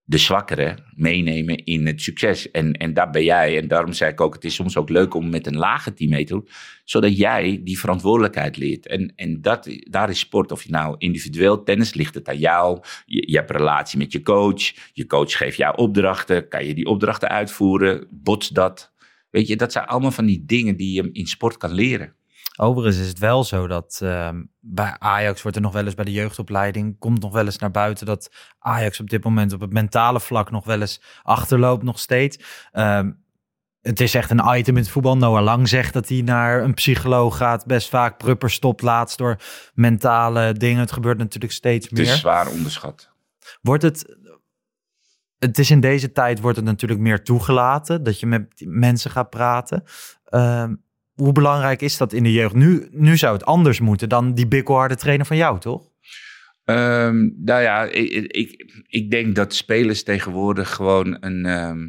de zwakkeren meenemen in het succes. En, en daar ben jij. En daarom zei ik ook, het is soms ook leuk om met een lage team mee te doen. Zodat jij die verantwoordelijkheid leert. En, en dat, daar is sport, of je nou individueel tennis, ligt het aan jou. Je, je hebt een relatie met je coach. Je coach geeft jou opdrachten. Kan je die opdrachten uitvoeren? Bots dat? Weet je, dat zijn allemaal van die dingen die je in sport kan leren. Overigens is het wel zo dat ehm, bij Ajax wordt er nog wel eens bij de jeugdopleiding, komt nog wel eens naar buiten dat Ajax op dit moment op het mentale vlak nog wel eens achterloopt nog steeds. Ehm, het is echt een item in het voetbal. Noah Lang zegt dat hij naar een psycholoog gaat. Best vaak Prupper stopt laatst door mentale dingen. Het gebeurt natuurlijk steeds Het meer. is zwaar onderschat. Wordt het. Het is in deze tijd wordt het natuurlijk meer toegelaten dat je met mensen gaat praten. Ehm, hoe belangrijk is dat in de jeugd? Nu, nu zou het anders moeten dan die bikkelharde trainer van jou, toch? Ehm, nou ja, ik, ik, ik denk dat spelers tegenwoordig gewoon een ehm,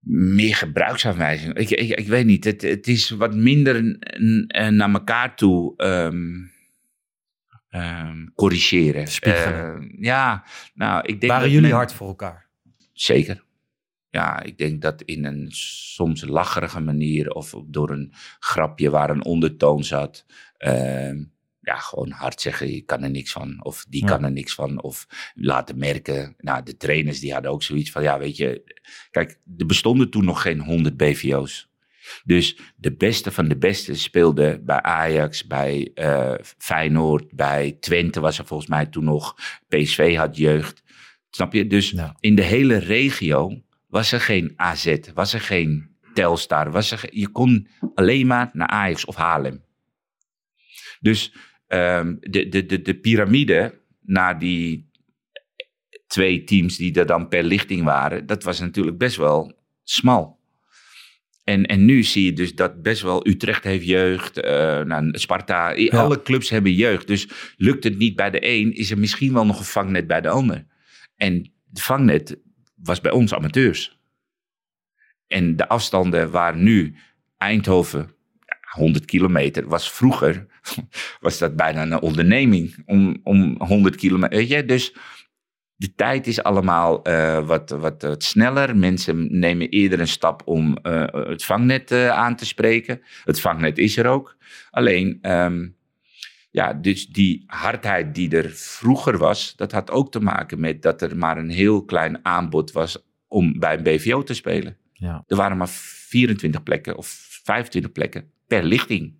meer gebruiksaanwijzing. Ik, ik, ik weet niet, het, het is wat minder n- naar elkaar toe. ehm, corrigeren. Spiegelen. Eh, ja, nou, ik denk Waren jullie men- hard voor elkaar? Zeker. Ja, ik denk dat in een soms lacherige manier of door een grapje waar een ondertoon zat. ehm, ja, gewoon hard zeggen, je kan er niks van. Of die Ja. kan er niks van. Of laten merken. Nou, de trainers die hadden ook zoiets van, ja, weet je. Kijk, er bestonden toen nog geen 100 BVO's. Dus de beste van de beste speelden bij Ajax, bij eh, Feyenoord, bij Twente was er volgens mij toen nog. PSV had jeugd. Snap je? Dus Ja. in de hele regio was er geen AZ, was er geen Telstar. Was er, je kon alleen maar naar Ajax of Haarlem. Dus ehm, de, de, de, de piramide naar die twee teams die er dan per lichting waren, dat was natuurlijk best wel smal. En, en nu zie je dus dat best wel Utrecht heeft jeugd, eh, nou, Sparta, Ja. alle clubs hebben jeugd. Dus lukt het niet bij de een, is er misschien wel nog een vangnet bij de ander. En de vangnet was bij ons amateurs. En de afstanden waren nu Eindhoven, ja, 100 kilometer, was vroeger, was dat bijna een onderneming om, om 100 kilometer. Weet je, dus de tijd is allemaal eh, wat, wat, wat sneller. Mensen nemen eerder een stap om eh, het vangnet eh, aan te spreken. Het vangnet is er ook. Alleen, ehm, ja, dus die hardheid die er vroeger was, dat had ook te maken met dat er maar een heel klein aanbod was om bij een BVO te spelen. Ja. Er waren maar 24 plekken of 25 plekken per lichting.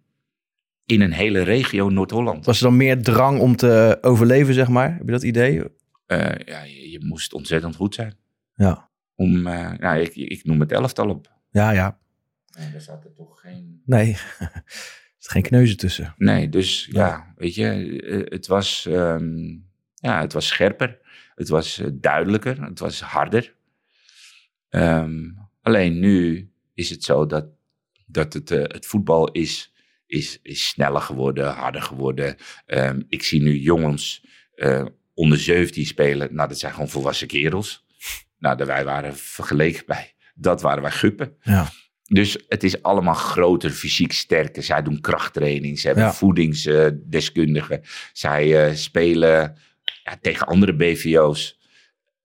In een hele regio Noord-Holland. Was er dan meer drang om te overleven, zeg maar? Heb je dat idee? Eh, ja, je, je moest ontzettend goed zijn. Ja. Om, eh, nou, ik, ik noem het elftal op. Ja, ja. En er zat er toch geen... Nee. geen kneuzen tussen. Nee, dus ja, weet je, eh, het was, ehm, ja, het was scherper. Het was eh, duidelijker. Het was harder. Ehm, alleen nu is het zo dat, dat het, eh, het voetbal is, is, is sneller geworden, harder geworden. Ehm, ik zie nu jongens onder 17 spelen. Nou, dat zijn gewoon volwassen kerels. Nou, dat wij waren vergeleken bij. Dat waren wij guppen. Ja. Dus het is allemaal groter, fysiek sterker. Zij doen krachttraining, ze hebben Ja. voedingsdeskundigen. Zij eh, spelen ja, tegen andere BVO's.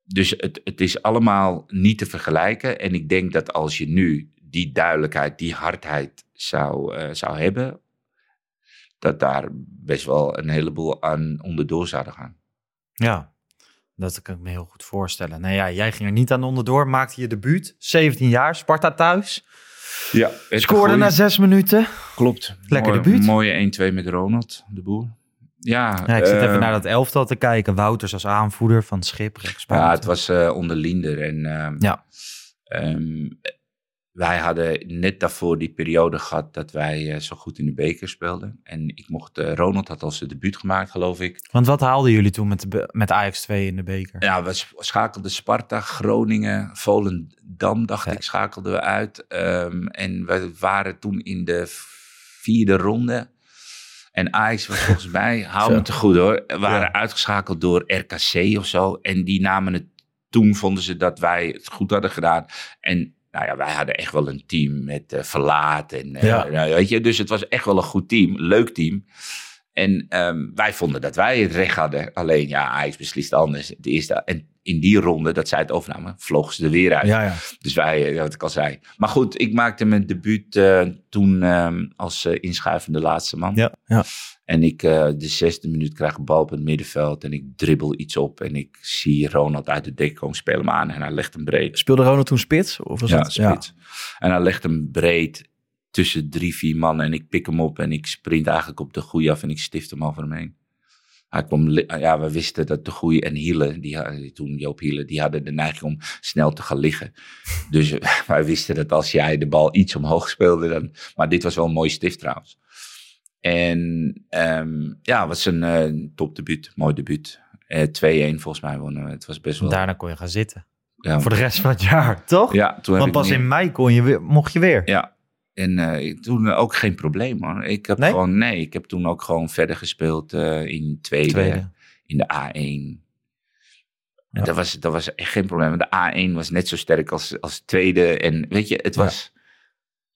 Dus het, het is allemaal niet te vergelijken. En ik denk dat als je nu die duidelijkheid, die hardheid zou, eh, zou hebben, dat daar best wel een heleboel aan onderdoor zouden gaan. Ja, dat kan ik me heel goed voorstellen. Nou ja, jij ging er niet aan onderdoor, maakte je debuut. 17 jaar, Sparta thuis. Ja, Scoorde na zes minuten. Klopt. Lekker Mooi- debuut. Mooie 1-2 met Ronald, de boer. Ja, Ja, ik zit even naar dat elftal te kijken. Wouters als aanvoerder van Schip. Ja, het was eh, onder Linder. En ehm, Ja. ehm, wij hadden net daarvoor die periode gehad dat wij eh, zo goed in de beker speelden. En ik mocht, eh, Ronald had al zijn debuut gemaakt, geloof ik. Want wat haalden jullie toen met, de, met Ajax 2 in de beker? Ja, we schakelden Sparta, Groningen, Volendam, dacht ik, schakelden we uit. Ehm, en we waren toen in de vierde ronde. En Ajax was volgens mij, hou Zo. me te goed hoor, we waren Ja. uitgeschakeld door RKC of zo. En die namen het, toen vonden ze dat wij het goed hadden gedaan. En nou ja, wij hadden echt wel een team met eh, Verlaat. En, eh, Ja. nou, weet je, dus het was echt wel een goed team, leuk team. En ehm, wij vonden dat wij het recht hadden. Alleen ja, Ajax beslist anders. Het eerste, en in die ronde dat zij het overnamen, vlogen ze er weer uit. Ja, ja. Dus wij, eh, wat ik al zei. Maar goed, ik maakte mijn debuut eh, toen ehm, als eh, inschuivende laatste man. Ja. Ja. En ik, de zesde minuut krijg een bal op het middenveld en ik dribbel iets op. En ik zie Ronald uit de dek komen, speel hem aan en hij legt hem breed. Speelde Ronald toen spits? Of was Ja, het? spits. En hij legt hem breed tussen drie, vier mannen. En ik pik hem op en ik sprint eigenlijk op de goeie af en ik stift hem over hem heen. Hij kwam, li- ja, we wisten dat de goeie en Hiele, die, toen Joop Hiele, die hadden de neiging om snel te gaan liggen. Dus eh, wij wisten dat als jij de bal iets omhoog speelde, dan... Maar dit was wel een mooi stift trouwens. En ehm, ja, het was een eh topdebuut, mooi debuut. Eh 2-1 volgens mij wonnen we. Het was best wel... Daarna kon je gaan zitten. ja, Voor de rest van het jaar, toch? ja, toen Want pas in mei kon je weer, mocht je weer. Ja, en eh, toen ook geen probleem hoor. Ik heb Nee? gewoon, nee, ik heb toen ook gewoon verder gespeeld eh, in tweede, Tweede. in de A1. Ja. Dat, was, dat was echt geen probleem. De A1 was net zo sterk als, als tweede. En weet je, het was,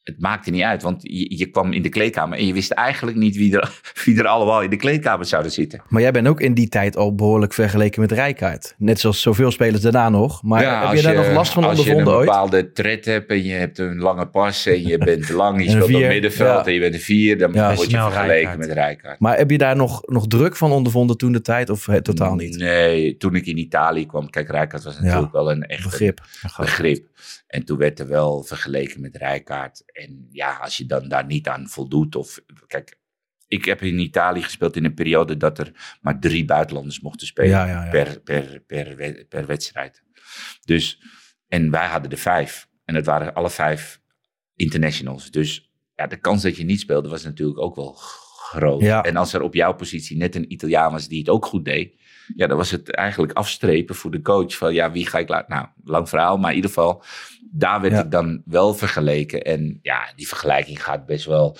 het maakte niet uit, want je, je kwam in de kleedkamer en je wist eigenlijk niet wie er, wie er allemaal in de kleedkamer zouden zitten. Maar jij bent ook in die tijd al behoorlijk vergeleken met Rijkaard. Net zoals zoveel spelers daarna nog. Maar Ja, heb je daar nog last van Als je ondervonden een ooit? bepaalde tred hebt en je hebt een lange pas en je bent lang, je speelt op middenveld ja. en je bent een vier, dan Ja, word je vergeleken Rijkaard. met Rijkaard. Maar heb je daar nog, nog druk van ondervonden toen de tijd of eh, totaal niet? Nee, toen ik in Italië kwam, kijk, Rijkaard was natuurlijk wel een echt Begrip. begrip. En toen werd er wel vergeleken met Rijkaard. En ja, als je dan daar niet aan voldoet. Of, kijk, ik heb in Italië gespeeld in een periode dat er maar drie buitenlanders mochten spelen. Ja, ja, ja. Per, per, per, per wedstrijd. Dus, en wij hadden er vijf. En het waren alle vijf internationals. Dus ja, de kans dat je niet speelde was natuurlijk ook wel groot. En als er op jouw positie net een Italiaan was die het ook goed deed. Ja, dan was het eigenlijk afstrepen voor de coach. Van ja, wie ga ik laten? Nou, lang verhaal. Maar in ieder geval, daar werd Ja. ik dan wel vergeleken. En ja, die vergelijking gaat best wel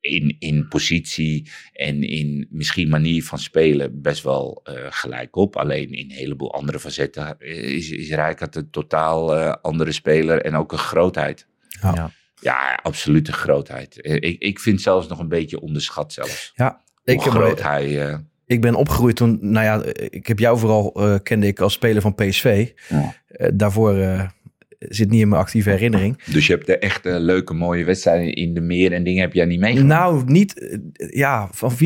in, in positie en in misschien manier van spelen best wel eh, gelijk op. Alleen in een heleboel andere facetten is, is Rijkaard een totaal eh, andere speler en ook een grootheid. Ja. Ja. Ja, absolute grootheid. Eh, Ik, ik vind zelfs nog een beetje onderschat zelfs. Ja, Hoe ik, heb, groot hij... eh, ik ben opgegroeid toen, nou ja, ik heb jou vooral eh, kende ik als speler van PSV. Ja. Eh, daarvoor eh, zit niet in mijn actieve herinnering. dus je hebt de echte leuke mooie wedstrijden in de meer en dingen heb jij niet meegemaakt. Nou, niet, ja, van 4,95,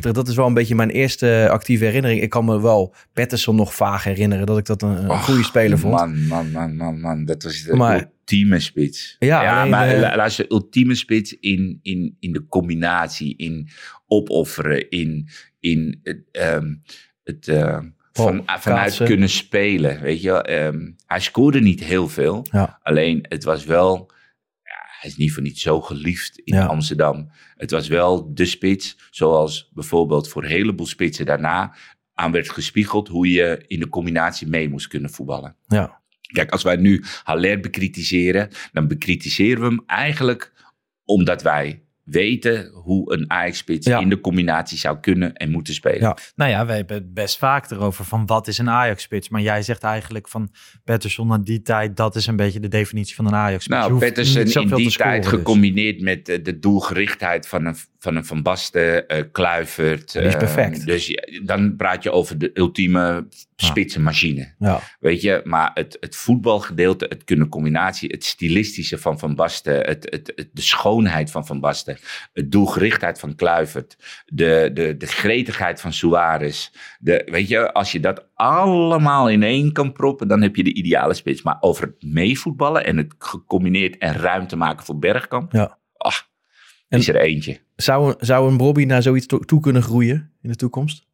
dat is wel een beetje mijn eerste actieve herinnering. Ik kan me wel Patterson nog vaag herinneren, dat ik dat een, een Och, goede speler vond. Man, man, man, man, man. Dat was de Maar- ultieme spits. Ja, alleen, maar luister, ultieme spits in, in, in de combinatie, in opofferen, in, in het, ehm, het eh, van, Oh, vanuit kunnen spelen. Weet je. Ehm, hij scoorde niet heel veel. Ja. Alleen het was wel, ja, hij is niet voor niet zo geliefd in Ja. Amsterdam. Het was wel de spits, zoals bijvoorbeeld voor een heleboel spitsen daarna aan werd gespiegeld hoe je in de combinatie mee moest kunnen voetballen. Ja. Kijk, als wij nu Haller bekritiseren, dan bekritiseren we hem eigenlijk omdat wij weten hoe een Ajax-spits Ja. in de combinatie zou kunnen en moeten spelen. Ja. Nou ja, we hebben het best vaak erover van wat is een Ajax-spits. Maar jij zegt eigenlijk van Patterson aan die tijd, dat is een beetje de definitie van een Ajax-spits. Je Nou, niet in die scoren, tijd dus. gecombineerd met eh, de doelgerichtheid van een van, een van Basten, eh, Kluivert. Die is eh, perfect. dus dan praat je over de ultieme spitsenmachine. Ja. Weet je, maar het, het voetbalgedeelte, het kunnen combinatie, het stilistische van Van Basten, het, het, het- de schoonheid van Van Basten, het doelgerichtheid van Kluivert, de, de, de gretigheid van Suarez. De, weet je, als je dat allemaal in één kan proppen, dan heb je de ideale spits. Maar over het meevoetballen en het gecombineerd en ruimte maken voor Bergkamp, Ja. ach, En- is er eentje. Zou, een- zou een Bobby naar zoiets to- toe kunnen groeien in de toekomst?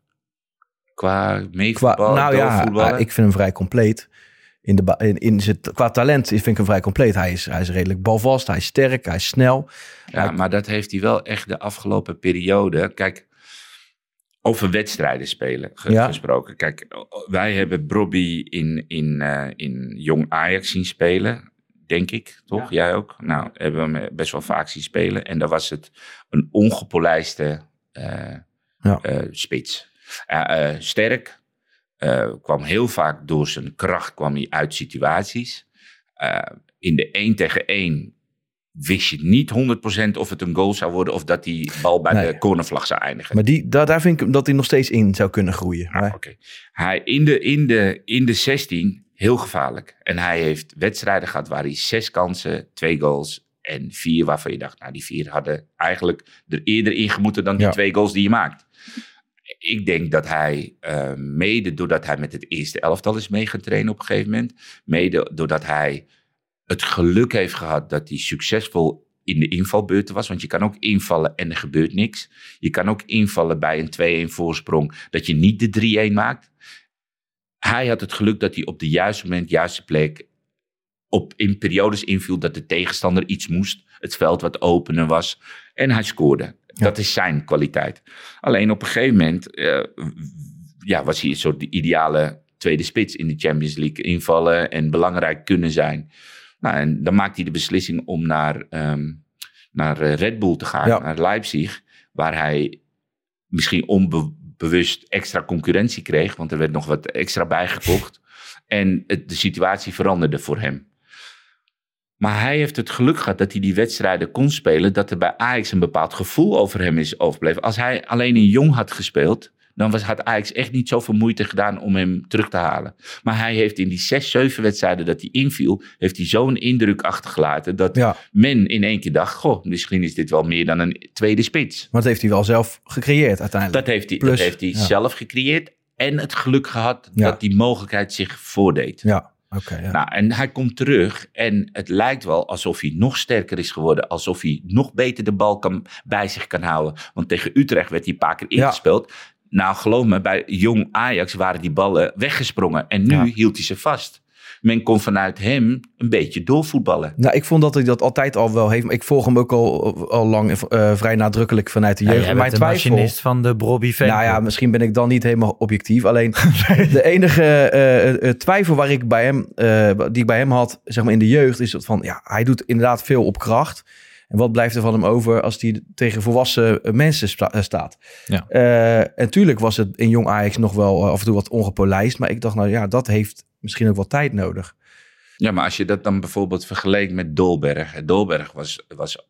Qua Qua, meevoetballen, nou ja, ik vind hem vrij compleet. In de, in, in zijn, qua talent vind ik hem vrij compleet. Hij is, hij is redelijk balvast, hij is sterk, hij is snel. Ja, maar dat heeft hij wel echt de afgelopen periode. Kijk, over wedstrijden spelen ge- Ja. gesproken. Kijk, wij hebben Brobby in, in, eh, in Jong Ajax zien spelen. Denk ik, toch? Jij ook? Nou, hebben we hem best wel vaak zien spelen. En daar was het een ongepolijste eh, Ja. eh, spits. Eh, sterk. kwam heel vaak door zijn kracht kwam hij uit situaties. In de 1 tegen 1 wist je niet 100% of het een goal zou worden of dat die bal bij Nee. de cornervlag zou eindigen. Maar die, daar, daar vind ik dat hij nog steeds in zou kunnen groeien. Maar- oké. Hij in de, in, de, in de 16 heel gevaarlijk. En hij heeft wedstrijden gehad waar hij zes kansen, twee goals en vier waarvan je dacht, nou die vier hadden eigenlijk er eerder ingemoeten dan die Ja. twee goals die je maakt. Ik denk dat hij, eh, mede doordat hij met het eerste elftal is mee gaan trainen op een gegeven moment, mede doordat hij het geluk heeft gehad dat hij succesvol in de invalbeurten was. Want je kan ook invallen en er gebeurt niks. Je kan ook invallen bij een 2-1 voorsprong dat je niet de 3-1 maakt. Hij had het geluk dat hij op de juiste moment, juiste plek, op, in periodes inviel dat de tegenstander iets moest. Het veld wat opener was. En hij scoorde. Dat is zijn kwaliteit. Alleen op een gegeven moment eh, ja, was hij een soort de ideale tweede spits in de Champions League. Invallen en belangrijk kunnen zijn. Nou, en dan maakt hij de beslissing om naar, ehm, naar eh, Red Bull te gaan, Ja. naar Leipzig. Waar hij misschien onbewust extra concurrentie kreeg. Want er werd nog wat extra bijgekocht. En de situatie veranderde voor hem. Maar hij heeft het geluk gehad dat hij die wedstrijden kon spelen. Dat er bij Ajax een bepaald gevoel over hem is overbleven. Als hij alleen in Jong had gespeeld. Dan was, had Ajax echt niet zoveel moeite gedaan om hem terug te halen. Maar hij heeft in die zes, zeven wedstrijden dat hij inviel. Heeft hij zo'n indruk achtergelaten. Dat Ja. men in één keer dacht. Goh, misschien is dit wel meer dan een tweede spits. Maar dat heeft hij wel zelf gecreëerd uiteindelijk. Dat heeft hij, Plus, dat heeft hij ja. zelf gecreëerd. En het geluk gehad Ja. dat die mogelijkheid zich voordeed. Ja, oké. ja. Nou, en hij komt terug en het lijkt wel alsof hij nog sterker is geworden. Alsof hij nog beter de bal kan, bij zich kan houden. Want tegen Utrecht werd hij een paar keer Ja. Nou, geloof me, bij jong Ajax waren die ballen weggesprongen. En nu Ja. hield hij ze vast. Men kon vanuit hem een beetje doorvoetballen. Nou, ik vond dat hij dat altijd al wel heeft. Maar ik volg hem ook al, al lang eh, vrij nadrukkelijk vanuit de Ja, jeugd. jij Mijn de twijfel. machinist van de Brobby fan. Nou ja, misschien ben ik dan niet helemaal objectief. Alleen de enige eh, eh, twijfel waar ik bij hem, eh, die ik bij hem had, zeg maar in de jeugd, is dat van ja, hij doet inderdaad veel op kracht. En wat blijft er van hem over als hij tegen volwassen eh, mensen sta- eh, staat? Ja. Eh, en tuurlijk was het in jong Ajax nog wel af en toe wat ongepolijst. Maar ik dacht, nou ja, dat heeft misschien ook wel tijd nodig. Ja, maar als je dat dan bijvoorbeeld vergeleek met Dolberg. Dolberg was, was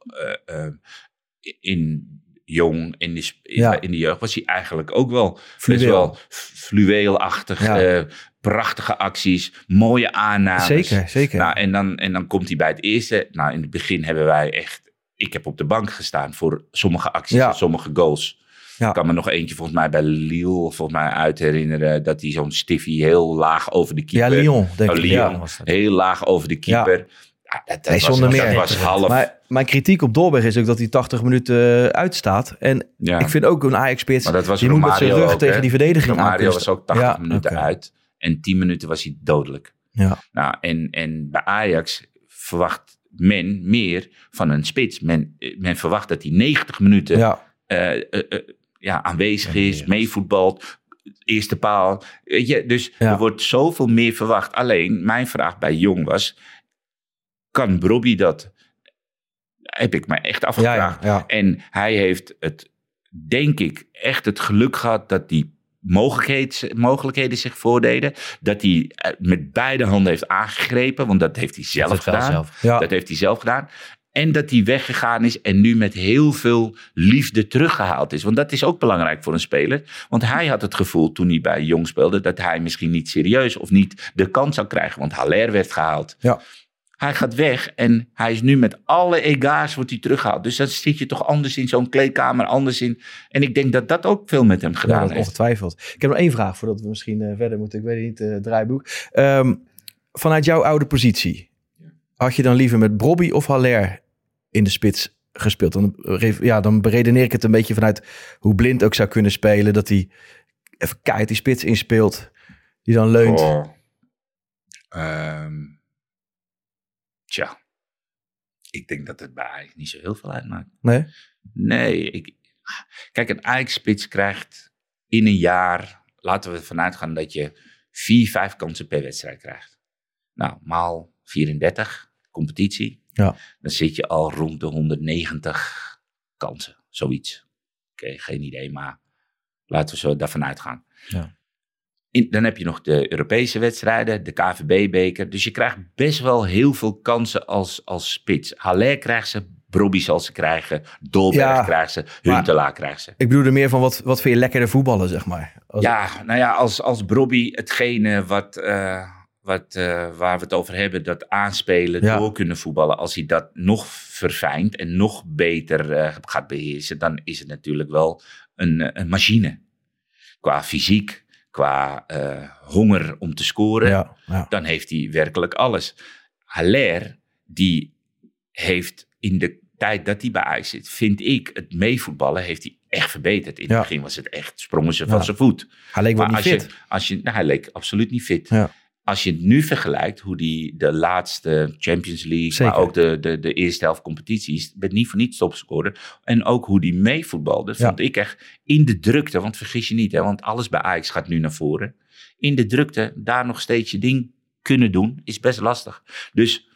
in jong, in de, in, Ja. in de jeugd, was hij eigenlijk ook wel best Fluweel. wel fluweelachtig. Ja. eh, prachtige acties, mooie aannames. Zeker, zeker. Nou, en, dan, en dan komt hij bij het eerste. Nou, in het begin hebben wij echt... Ik heb op de bank gestaan voor sommige acties Ja. en sommige goals. Ja. Ik kan me nog eentje volgens mij bij Lille volgens mij uit herinneren... dat hij zo'n stiffie heel laag over de ja, keeper... Lyon, denk Oh, ik. Lyon, Ja. was dat. heel laag over de keeper. Ja. dat, dat Nee, was, zonder dat meer. was half. Maar mijn kritiek op Dolberg is ook dat hij 80 minuten eh, uitstaat. En ja. ik vind ook een Ajax-spits, maar dat was moet met zijn rug ook, tegen hè? die verdediging aan Romario kunnen was ook 80 Ja, minuten uit. En 10 minuten was hij dodelijk. Ja. Nou, en, en bij Ajax verwacht men meer van een spits. Men, eh, men verwacht dat hij 90 minuten Ja, eh, eh, ja, aanwezig is, meevoetbalt, eerste paal. Weet je, dus Ja. er wordt zoveel meer verwacht. Alleen, mijn vraag bij Jong was, kan Brobby dat? Heb ik mij echt ja, afgevraagd. ja, ja. En hij heeft het, denk ik, echt het geluk gehad dat die mogelijkheden, mogelijkheden zich voordeden. Dat hij eh, met beide handen heeft aangegrepen, want dat heeft hij zelf gedaan. zelf. Ja. Dat heeft hij zelf gedaan. En dat hij weggegaan is en nu met heel veel liefde teruggehaald is. Want dat is ook belangrijk voor een speler. Want hij had het gevoel toen hij bij Jong speelde... dat hij misschien niet serieus of niet de kans zou krijgen. Want Haller werd gehaald. Ja. Hij gaat weg en hij is nu met alle ega's wordt hij teruggehaald. Dus dan zit je toch anders in zo'n kleedkamer, anders in. En ik denk dat dat ook veel met hem Ja, gedaan dat heeft. ongetwijfeld. Ik heb nog één vraag voordat we misschien eh, verder moeten. Ik weet het niet, eh draaiboek. Ehm, vanuit jouw oude positie, had je dan liever met Brobby of Haller in de spits gespeeld? Dan, re- ja, dan beredeneer ik het een beetje vanuit hoe Blind ook zou kunnen spelen. Dat hij even keihard die spits inspeelt, die dan leunt. Oh. Ehm, tja, ik denk dat het bij Ajax niet zo heel veel uitmaakt. Nee? Nee, ik, kijk, een Ajax-spits krijgt in een jaar, laten we ervan uitgaan dat je vier, vijf kansen per wedstrijd krijgt. Nou, maal 34, competitie. Ja. Dan zit je al rond de 190 kansen, zoiets. Oké, geen idee, maar laten we zo daarvan uitgaan. Ja. In, dan heb je nog de Europese wedstrijden, de KVB-beker. Dus je krijgt best wel heel veel kansen als, als spits. Haller krijgt ze, Brobby zal ze krijgen, Dolberg Ja, krijgt ze, Huntelaar krijgt ze. Ik bedoel er meer van, wat, wat vind je lekkerder voetballen, zeg maar? Als- Ja, nou ja, als, als Brobby hetgene wat, eh, wat, eh, waar we het over hebben, dat aanspelen, Ja. door kunnen voetballen, als hij dat nog verfijnt en nog beter eh, gaat beheersen, dan is het natuurlijk wel een, een machine. Qua fysiek, qua eh, honger om te scoren, ja, ja. dan heeft hij werkelijk alles. Haller, die heeft in de tijd dat hij bij Ajax zit, vind ik, het meevoetballen heeft hij echt verbeterd. In het Ja. begin was het echt, sprongen ze van zijn voet. Hij leek wel niet als fit. je, als je, nou, hij leek absoluut niet fit. Als je het nu vergelijkt, hoe die de laatste Champions League, Zeker. maar ook de, de, de eerste helft competities, werd niet voor niets topscorer. En ook hoe die meevoetbalde, Ja. vond ik echt in de drukte. Want vergis je niet, hè, want alles bij Ajax gaat nu naar voren. In de drukte, daar nog steeds je ding kunnen doen, is best lastig. Dus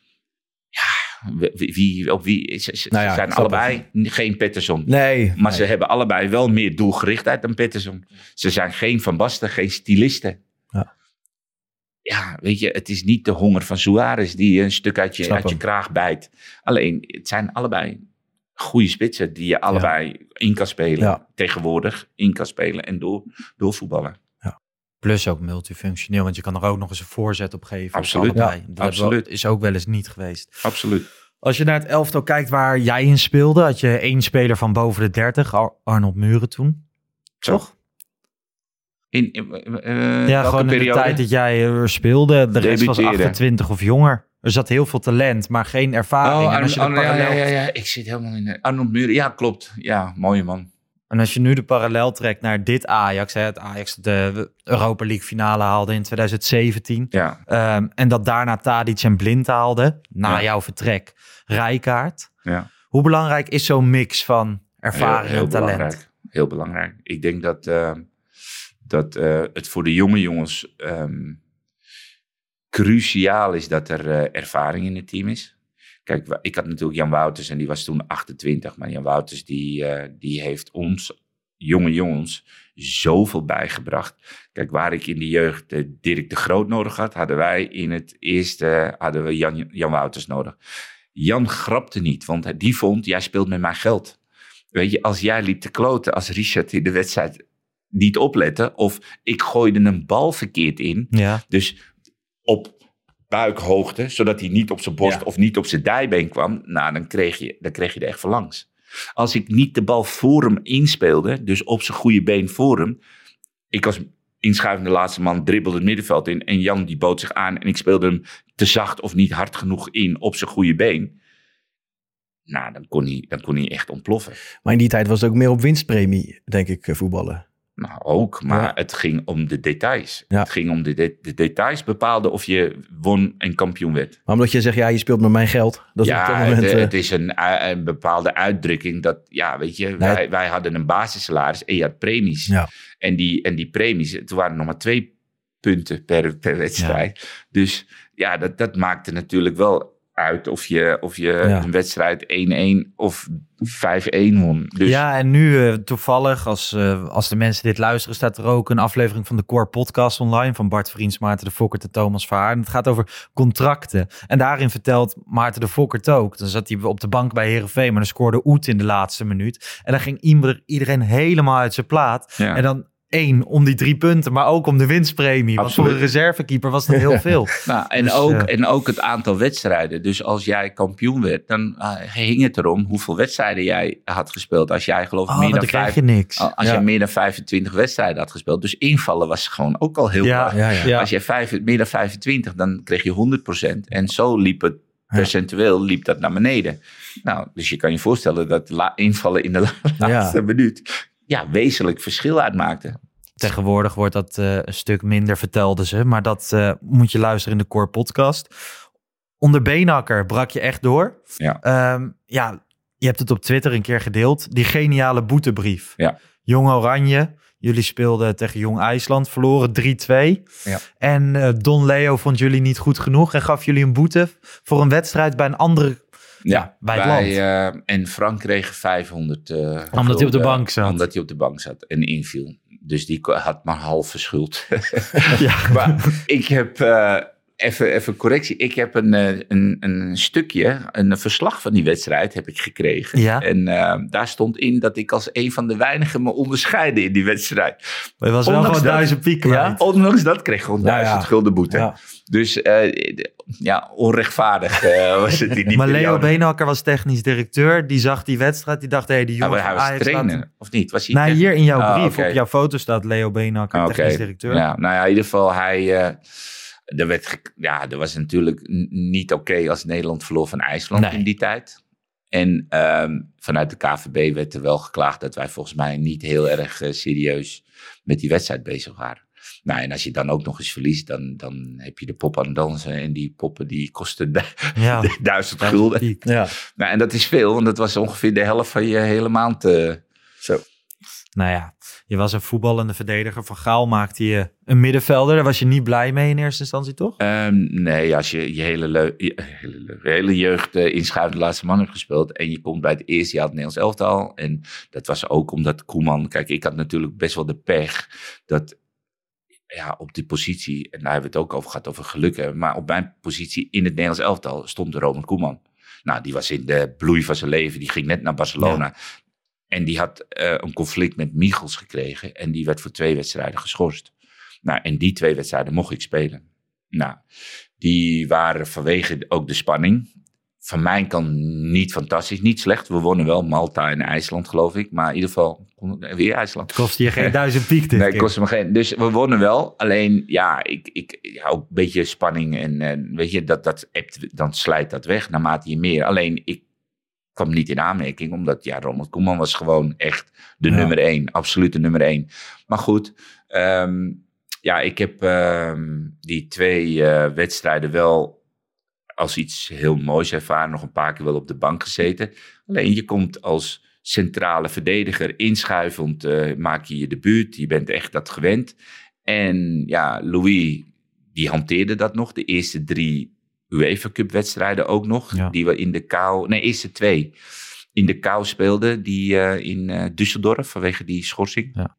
ja, wie, wie, op wie, ze, ze Nou ja, zijn allebei geen Pettersson. Nee. Maar nee. ze hebben allebei wel meer doelgerichtheid dan Pettersson. Ze zijn geen Van Basten, geen stilisten. ja, weet je, het is niet de honger van Suarez die je een stuk uit je, uit je kraag bijt. Alleen, het zijn allebei goede spitsen die je allebei in kan spelen. Ja. Tegenwoordig in kan spelen en door, doorvoetballen. Plus ook multifunctioneel, want je kan er ook nog eens een voorzet op geven. Absoluut. Ja, dat absoluut. is ook wel eens niet geweest. Absoluut. Als je naar het elftal kijkt waar jij in speelde, had je één speler van boven de 30, Ar- Arnold Muren toen. Toch? In, in, eh, ja, gewoon in de periode? tijd dat jij er speelde. De rest was Debuteerde. 28 of jonger. Er zat heel veel talent, maar geen ervaring. Oh, en, als je Arno- ja, parallel, ja, ja, ja, ik zit helemaal in de... Arnold Muren, ja, klopt. Ja, mooie man. en als je nu de parallel trekt naar dit Ajax, hè, het Ajax dat de Europa League finale haalde in 2017. Ja, ehm, en dat daarna Tadic en Blind haalde, na Ja. jouw vertrek, Rijkaard. ja. Hoe belangrijk is zo'n mix van ervaring heel, heel en talent? belangrijk. Heel belangrijk. Ik denk dat, eh, dat eh, het voor de jonge jongens ehm, cruciaal is dat er eh, ervaring in het team is. Kijk, ik had natuurlijk Jan Wouters en die was toen 28. Maar Jan Wouters die, eh, die heeft ons, jonge jongens, zoveel bijgebracht. Kijk, waar ik in de jeugd Dirk de Groot nodig had, hadden wij in het eerste hadden we Jan, Jan Wouters nodig. Jan grapte niet, want die vond, jij speelt met mijn geld. Weet je, als jij liep te kloten als Richard in de wedstrijd niet oplette, of ik gooide een bal verkeerd in, Ja. dus op buikhoogte, zodat hij niet op zijn borst Ja. of niet op zijn dijbeen kwam, nou, dan kreeg, je, dan kreeg je er echt van langs. Als ik niet de bal voor hem inspeelde, dus op zijn goede been voor hem, ik als inschuivende laatste man dribbelde het middenveld in en Jan die bood zich aan en ik speelde hem te zacht of niet hard genoeg in op zijn goede been. Nou, dan kon hij, dan kon hij echt ontploffen. Maar in die tijd was het ook meer op winstpremie, denk ik, eh, voetballen. Nou, ook, maar Ja. het ging om de details. Ja. Het ging om de, de, de details bepaalden of je won en kampioen werd. Maar omdat je zegt, ja, je speelt met mijn geld. Dat is op ja, dat moment... het, eh, het is een, u- een bepaalde uitdrukking dat, ja, weet je, wij, wij hadden een basissalaris en je had premies. Ja. En, die, en die premies, het waren nog maar twee punten per, per wedstrijd. Dus ja, dat, dat maakte natuurlijk wel uit of je, of je Ja. een wedstrijd 1-1 of 5-1 won. Dus Ja, en nu eh, toevallig, als, eh, als de mensen dit luisteren, staat er ook een aflevering van de Core Podcast online van Bart Vriends, Maarten de Fokkert en Thomas Verhaar. En het gaat over contracten. En daarin vertelt Maarten de Fokkert ook. Dan zat hij op de bank bij Herenveen, maar dan scoorde Oet in de laatste minuut. En dan ging iedereen helemaal uit zijn plaat. Ja. En dan één, om die drie punten, maar ook om de winstpremie. Want voor Absoluut. een reservekeeper was dat heel veel. Nou, en, Dus, ook, eh, en ook het aantal wedstrijden. Dus als jij kampioen werd, dan eh, ging het erom hoeveel wedstrijden jij had gespeeld. Als jij geloof ik Oh, meer dan dan krijg vijf, je niks. als Ja. jij meer dan 25 wedstrijden had gespeeld. Dus invallen was gewoon ook al heel Ja, laag. ja, ja. Ja. Als jij vijf, meer dan 25, dan kreeg je 100%. En zo liep het percentueel liep dat naar beneden. Nou, dus je kan je voorstellen dat la- invallen in de la- laatste minuut ja, wezenlijk verschil uitmaakte. Tegenwoordig wordt dat eh, een stuk minder, vertelden ze. Maar dat eh, moet je luisteren in de Core podcast. Onder Beenhakker brak je echt door. Ja. Ehm, ja, je hebt het op Twitter een keer gedeeld. Die geniale boetebrief. Ja. Jong Oranje. Jullie speelden tegen Jong IJsland. Verloren 3-2. Ja. En eh, Don Leo vond jullie niet goed genoeg. En gaf jullie een boete voor een wedstrijd bij een andere... Ja, bij het wij, land. eh, en Frank kreeg 500. eh, Omdat hij op de bank zat. Omdat hij op de bank zat en inviel. Dus die had maar half verschuld. Ja. maar ik heb, eh, even, even correctie, ik heb een, eh, een, een stukje, een verslag van die wedstrijd heb ik gekregen. Ja. En eh, daar stond in dat ik als een van de weinigen me onderscheidde in die wedstrijd. Maar je was wel gewoon duizend piek kwijt. Ondanks dat kreeg ik gewoon Ja, duizend ja. gulden boete. Ja. Dus eh, ja, onrechtvaardig was het in die Maar Leo. Beenhakker was technisch directeur. Die zag die wedstrijd. Die dacht, hé, hey, die Ja, jongen maar hij was Ajax trainer, of niet? Was hij tech- hier in jouw Ah, brief, op jouw foto staat Leo Beenhakker, Ah, technisch directeur. Ja, nou ja, in ieder geval, hij, er, werd ja, er was natuurlijk niet oké als Nederland verloor van IJsland Nee. in die tijd. En ehm, vanuit de KVB werd er wel geklaagd dat wij volgens mij niet heel erg eh, serieus met die wedstrijd bezig waren. Nou, en als je dan ook nog eens verliest, dan, dan heb je de pop aan het dansen. En die poppen die kosten du- Ja. duizend gulden. Ja. Nou, en dat is veel, want dat was ongeveer de helft van je hele maand. eh, Zo. Nou ja, je was een voetballende verdediger. Van Gaal maakte je een middenvelder. Daar was je niet blij mee in eerste instantie, toch? Ehm, nee, als je je hele, leu- je hele, leu- je hele jeugd uh, inschuivende laatste man hebt gespeeld en je komt bij het eerste jaar het Nederlands elftal. En dat was ook omdat Koeman, kijk, ik had natuurlijk best wel de pech dat ja, op die positie, en daar hebben we het ook over gehad, over geluk hebben. Maar op mijn positie in het Nederlands elftal stond de Ronald Koeman. Nou, die was in de bloei van zijn leven. Die ging net naar Barcelona. En die had eh, een conflict met Michels gekregen. En die werd voor twee wedstrijden geschorst. Nou, en die twee wedstrijden mocht ik spelen. Nou, die waren vanwege ook de spanning. Van mijn kant niet fantastisch, niet slecht. We wonnen wel Malta en IJsland, geloof ik. Maar in ieder geval, weer IJsland. Het kostte je geen duizend piek dit Nee, keer. kostte me geen. Dus we wonnen wel. Alleen, ja, ik, ik ja, ook een beetje spanning. En, en weet je, dat, dat ebt, dan slijt dat weg naarmate je meer. Alleen, ik kwam niet in aanmerking. Omdat, ja, Ronald Koeman was gewoon echt de Ja. nummer één. Absoluut de nummer één. Maar goed, ehm, ja, ik heb ehm, die twee eh, wedstrijden wel als iets heel moois ervaren. Nog een paar keer wel op de bank gezeten. Alleen je komt als centrale verdediger inschuivend, eh, maak je je debuut. Je bent echt dat gewend. En ja, Louis, die hanteerde dat nog. De eerste drie UEFA Cup wedstrijden ook nog. Ja. Die we in de kou, nee, eerste twee. In de kou speelden, die eh, in eh, Düsseldorf vanwege die schorsing. Ja.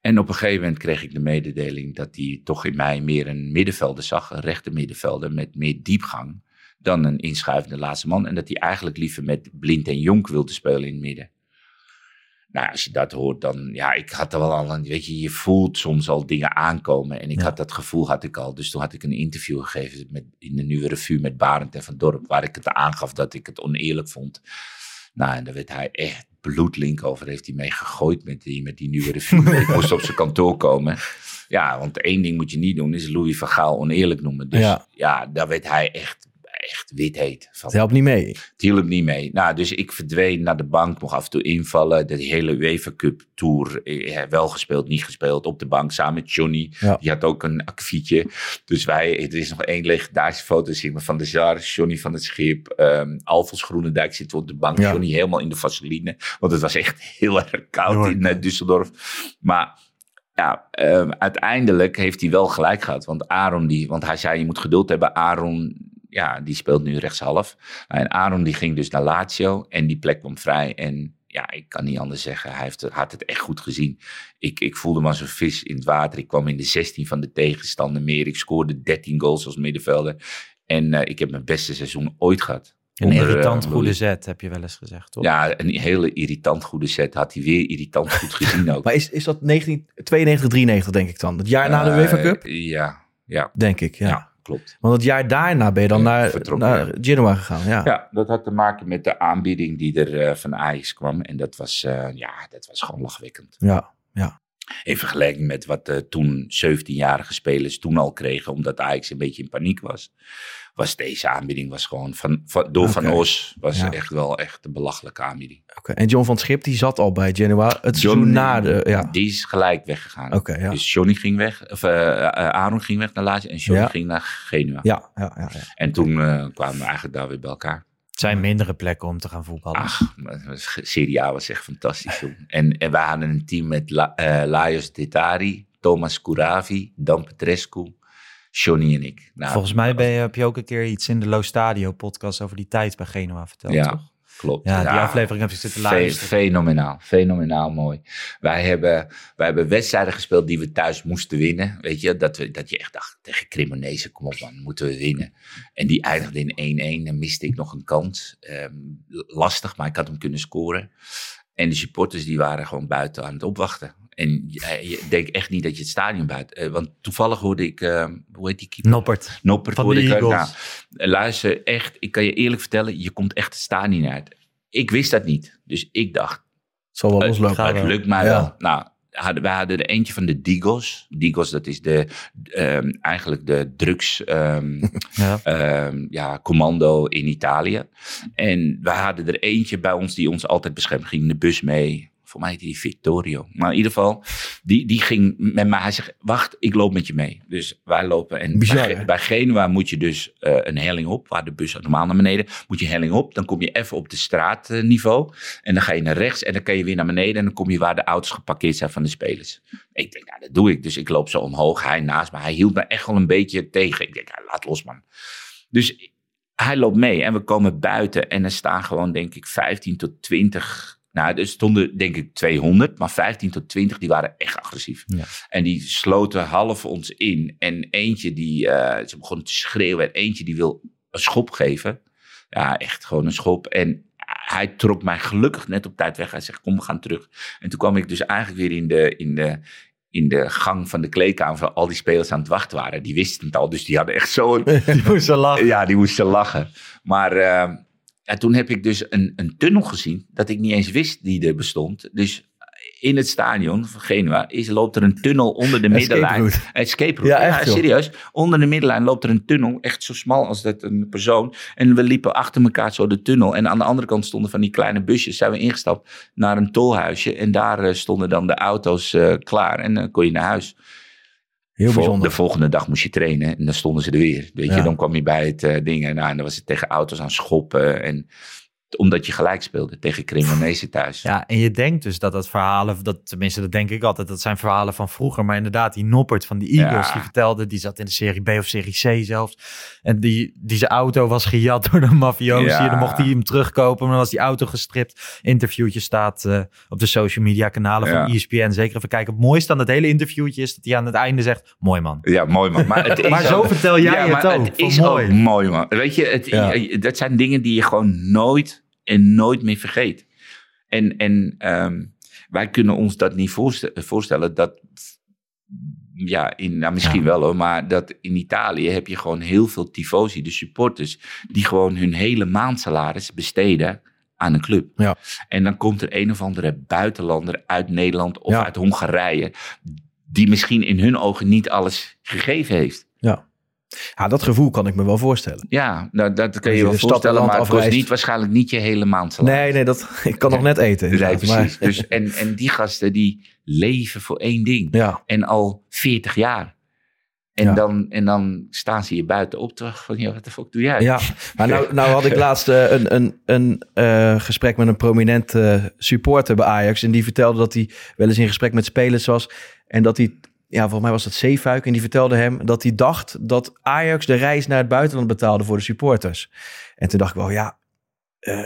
En op een gegeven moment kreeg ik de mededeling dat hij toch in mij meer een middenvelder zag, een rechter middenvelder met meer diepgang dan een inschuivende laatste man. En dat hij eigenlijk liever met Blind en Jonk wilde spelen in het midden. Nou, als je dat hoort, dan, ja, ik had er wel al een, weet je, je voelt soms al dingen aankomen. En ik Ja. had dat gevoel, had ik al. Dus toen had ik een interview gegeven met, in de Nieuwe Revue met Barend en Van Dorp, waar ik het aangaf dat ik het oneerlijk vond. Nou, en daar werd hij echt bloedlink over. Heeft hij mee gegooid met die, met die Nieuwe Revue. ik moest op zijn kantoor komen. Ja, want één ding moet je niet doen, is Louis van Gaal oneerlijk noemen. Dus Ja. ja, daar werd hij echt, echt wit heet van. Het helpt niet mee. Het hielp niet mee. Nou, dus ik verdween naar de bank, mocht af en toe invallen. De hele UEFA Cup Tour, eh, wel gespeeld, niet gespeeld. Op de bank samen met Johnny. Ja. Die had ook een akfietje. Dus wij, er is nog één legendarische foto zie ik van de Jar, Johnny van het Schip, um, Alfons Groenendijk zit op de bank. Ja. Johnny helemaal in de vaseline. Want het was echt heel erg koud in uh, Düsseldorf. Maar ja, um, uiteindelijk heeft hij wel gelijk gehad. Want Aaron, die, want hij zei je moet geduld hebben. Aaron, ja, die speelt nu rechtshalf. En Aaron die ging dus naar Lazio en die plek kwam vrij. En ja, ik kan niet anders zeggen. Hij heeft, had het echt goed gezien. Ik, ik voelde me als een vis in het water. Ik kwam in de 16 van de tegenstander meer. Ik scoorde 13 goals als middenvelder. En uh, ik heb mijn beste seizoen ooit gehad. Een Onder, irritant uh, goede zet, heb je wel eens gezegd, toch? Ja, een hele irritant goede zet. Had hij weer irritant goed gezien ook. maar is, is dat 19, 92, 93 denk ik dan? Het jaar na de Uh, UEFA Cup? Ja, ja. Denk ik, ja. ja klopt. Want het jaar daarna ben je dan naar, vertrokken, naar. Genoa gegaan. Ja. Ja, dat had te maken met de aanbieding die er eh, van Ajax kwam. En dat was, eh, ja, dat was gewoon lachwekkend. ja, ja. In vergelijking met wat eh, toen 17-jarige spelers toen al kregen, omdat Ajax een beetje in paniek was. Was deze aanbieding was gewoon van, van, door Van. Os was Ja. echt wel echt een belachelijke aanbieding. Oké. En John van Schip, die zat al bij Genoa het seizoen na de... Ja, Die is gelijk weggegaan. oké, ja. Dus Johnny ging weg, of eh, eh, Aaron ging weg naar Lazio en Johnny Ja. ging naar Genua. Ja, ja, ja. En toen kwamen we eigenlijk daar weer bij elkaar. Het zijn mindere plekken om te gaan voetballen. Ach, Serie A was echt fantastisch. En, en we hadden een team met La, eh, Lajos Detari, Thomas Couravi, Dan Petrescu, Johnny en ik. Nou, Volgens mij ben je, heb je ook een keer iets in de Low Stadio podcast over die tijd bij Genoa verteld, Ja, toch? Klopt. Ja, die aflevering heb je zitten luisteren. fenomenaal, fenomenaal mooi. Wij hebben, wij hebben wedstrijden gespeeld die we thuis moesten winnen. Weet je, dat, we, dat je echt dacht, tegen Cremonese, kom op man, moeten we winnen. En die eindigde in 1-1 en miste ik nog een kans. Ehm, lastig, maar ik had hem kunnen scoren. En de supporters die waren gewoon buiten aan het opwachten. En je, je denkt echt niet dat je het stadion buiten... eh, want toevallig hoorde ik, ehm, hoe heet die keeper? Noppert. Noppert Van hoorde de ik. eh. Nou, luister, echt, ik kan je eerlijk vertellen, je komt echt het stadion uit. Ik wist dat niet. Dus ik dacht, Zal wel het, loslopen. Het wel. lukt mij Ja. wel. Nou, hadden, wij hadden er eentje van de Digos. Digos, dat is de, ehm, eigenlijk de drugs ehm, Ja. ehm, ja, commando in Italië. En wij hadden er eentje bij ons die ons altijd beschermt. Ging in de bus mee. Voor mij heette die Victorio. Maar in ieder geval, die, die ging met mij. Hij zegt, wacht, ik loop met je mee. Dus wij lopen. En Bizar, bij, bij Genua moet je dus eh, een helling op. Waar de bus normaal naar beneden. Moet je helling op. Dan kom je even op de straatniveau. En dan ga je naar rechts. En dan kan je weer naar beneden. En dan kom je waar de auto's geparkeerd zijn van de spelers. Ik denk, nou, dat doe ik. Dus ik loop zo omhoog. Hij naast me. Hij hield me echt wel een beetje tegen. Ik denk, laat los man. Dus hij loopt mee en we komen buiten en er staan gewoon, denk ik, 15 tot 20 Nou, er stonden denk ik 200, maar 15 tot 20 die waren echt agressief. Ja. En die sloten half ons in. En eentje die, eh, ze begonnen te schreeuwen. En eentje die wil een schop geven. Ja, echt gewoon een schop. En hij trok mij gelukkig net op tijd weg. Hij zegt, kom, we gaan terug. En toen kwam ik dus eigenlijk weer in de, in de, in de gang van de kleedkamer... waar al die spelers aan het wachten waren. Die wisten het al, dus die hadden echt zo'n... Die moesten lachen. Ja, die moesten lachen. Maar eh, ja, toen heb ik dus een, een tunnel gezien dat ik niet eens wist die er bestond. Dus in het stadion van Genua is, loopt er een tunnel onder de middenlijn. route. Escape route. Ja, echt, serieus. Onder de middenlijn loopt er een tunnel, echt zo smal als dat een persoon. En we liepen achter elkaar zo de tunnel. En aan de andere kant stonden van die kleine busjes. Zijn we ingestapt naar een tolhuisje. En daar eh, stonden dan de auto's eh, klaar. En dan kon je naar huis. Heel bijzonder. De volgende dag moest je trainen en dan stonden ze er weer. Weet je, Ja. dan kwam je bij het eh, ding en, nou, en dan was het tegen auto's aan schoppen. En omdat je gelijk speelde tegen Cremonese thuis. Ja, en je denkt dus dat dat verhalen, dat, tenminste dat denk ik altijd, dat zijn verhalen van vroeger. Maar inderdaad, die Noppert van die Eagles, Ja. die vertelde, die zat in de serie B of serie C zelfs. En die, die zijn auto was gejat door de mafiosi. Ja. Dan mocht hij hem terugkopen, maar dan was die auto gestript. Interviewtje staat eh, op de social media kanalen van Ja. ESPN. Zeker even kijken. Het mooiste aan het hele interviewtje is dat hij aan het einde zegt, mooi man. Ja, mooi man. Maar, het is Maar zo ook- vertel jij het ook, Het is mooi. ook mooi man. Weet je, het, dat zijn dingen die je gewoon nooit en nooit meer vergeet. En, en ehm, wij kunnen ons dat niet voorste- voorstellen dat... Ja, in, nou misschien wel hoor, maar dat in Italië heb je gewoon heel veel tifosi, de supporters, die gewoon hun hele maandsalaris besteden aan een club. Ja. En dan komt er een of andere buitenlander uit Nederland of Ja. uit Hongarije, die misschien in hun ogen niet alles gegeven heeft. Ja. Ja, dat gevoel kan ik me wel voorstellen. Ja, nou, dat kan je je wel voorstellen, maar het kost afreist. niet, waarschijnlijk niet je hele maand salaris. Nee, nee, dat, ik kan nog net eten. Precies. maar- Dus, en, en die gasten die leven voor één ding. ja, En al 40 jaar. En, Ja. dan, en dan staan ze hier buiten op terug van, ja, wat de fuck doe jij? ja. Maar nou, nou had ik laatst eh, een, een, een eh, gesprek met een prominent eh, supporter bij Ajax. En die vertelde dat hij wel eens in gesprek met spelers was. En dat hij, ja, volgens mij was dat Zeefuik. En die vertelde hem dat hij dacht dat Ajax de reis naar het buitenland betaalde voor de supporters. En toen dacht ik wel, ja, eh,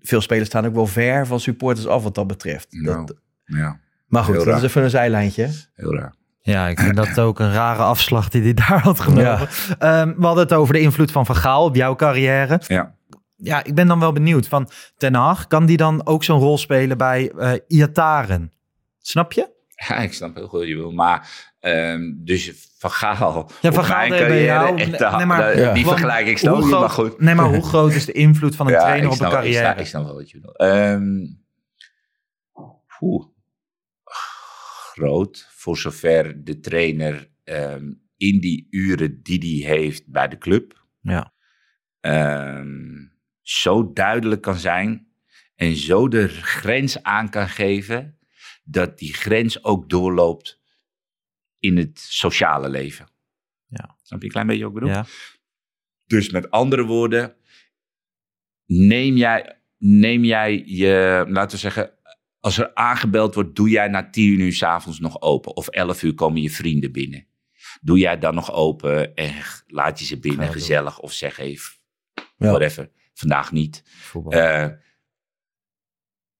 veel spelers staan ook wel ver van supporters af wat dat betreft. Nou, Dat, ja, maar goed, dat is even een zijlijntje. heel raar. Ja, ik vind dat ook een rare afslag die hij daar had genomen. Ja. Ehm, we hadden het over de invloed van Van Gaal op jouw carrière. Ja. Ja, ik ben dan wel benieuwd. Van Ten Hag, kan die dan ook zo'n rol spelen bij eh Iataren? Snap je? Ja, ik snap heel goed wat je wil. Maar, ehm, dus Van Gaal, Ja, Van Gaal deed bij carrière, jou- echt, nee, maar- Ja. die Want vergelijking snap maar goed. Nee, maar hoe groot is de invloed van een Ja, trainer op een snap- ik snap- carrière? Ik snap wel wat je bedoelt. Ehm, oeh. groot, voor zover de trainer ehm, in die uren die hij heeft bij de club Ja. ehm, zo duidelijk kan zijn en zo de grens aan kan geven dat die grens ook doorloopt in het sociale leven. Ja. Snap je een klein beetje ik bedoel? Ja. Dus met andere woorden, neem jij, neem jij je, laten we zeggen, als er aangebeld wordt, doe jij na tien uur s'avonds nog open? Of elf uur komen je vrienden binnen? Doe jij dan nog open en laat je ze binnen, doen. gezellig? Of zeg even, Ja. whatever, vandaag niet. Eh,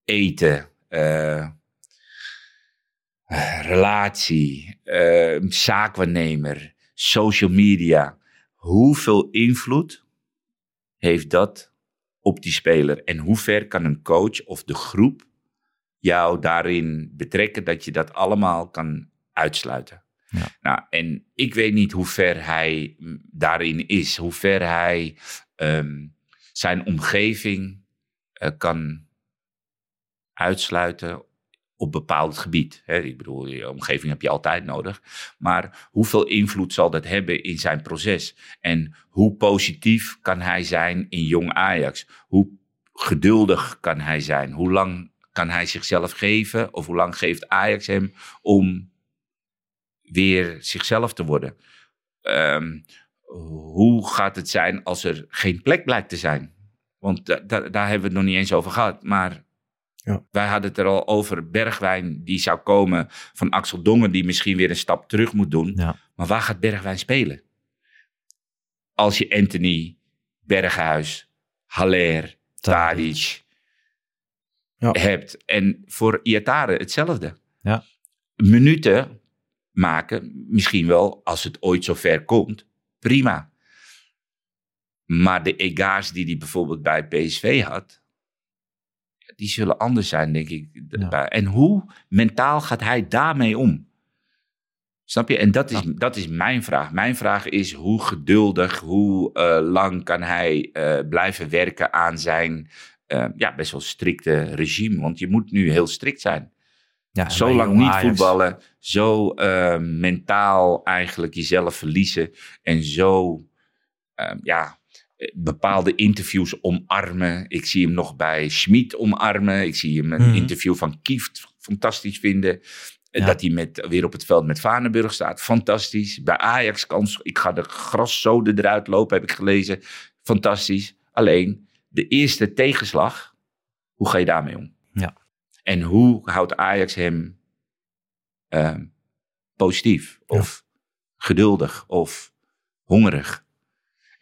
eten, eh, relatie, eh, zaakwaarnemer, social media. Hoeveel invloed heeft dat op die speler? En hoe ver kan een coach of de groep jou daarin betrekken dat je dat allemaal kan uitsluiten? Ja. Nou, en ik weet niet hoe ver hij mm, daarin is, hoe ver hij ehm, zijn omgeving eh, kan uitsluiten op bepaald gebied. Hè? Ik bedoel, je omgeving heb je altijd nodig. Maar hoeveel invloed zal dat hebben in zijn proces? En hoe positief kan hij zijn in jong Ajax? Hoe geduldig kan hij zijn? Hoe lang kan hij zichzelf geven? Of hoe lang geeft Ajax hem om weer zichzelf te worden? Ehm, hoe gaat het zijn als er geen plek blijkt te zijn? Want da- da- daar hebben we het nog niet eens over gehad. Maar Ja. wij hadden het er al over. Bergwijn die zou komen van Axel Dongen, die misschien weer een stap terug moet doen. Ja. Maar waar gaat Bergwijn spelen? Als je Anthony, Berghuis, Haller, Tadic, Ja. hebt. En voor Iatare hetzelfde. Ja. Minuten maken, misschien wel als het ooit zover komt, prima. Maar de ega's die hij bijvoorbeeld bij PSV had, die zullen anders zijn, denk ik. Ja. En hoe mentaal gaat hij daarmee om? Snap je? En dat is, dat is mijn vraag. Mijn vraag is hoe geduldig, hoe eh, lang kan hij eh, blijven werken aan zijn eh, ja, best wel strikte regime? Want je moet nu heel strikt zijn. Ja, zo lang niet Ajax. voetballen, zo mentaal eigenlijk jezelf verliezen en zo ja, bepaalde interviews omarmen. Ik zie hem nog bij Schmid omarmen. Ik zie hem een Mhm. interview van Kieft fantastisch vinden. Ja. Dat hij met, weer op het veld met Vaneburg staat. Fantastisch. Bij Ajax kans. Ik ga de graszoden eruit lopen, heb ik gelezen. Fantastisch. Alleen de eerste tegenslag. Hoe ga je daarmee om? Ja. En hoe houdt Ajax hem ehm, positief? Of geduldig? Of hongerig?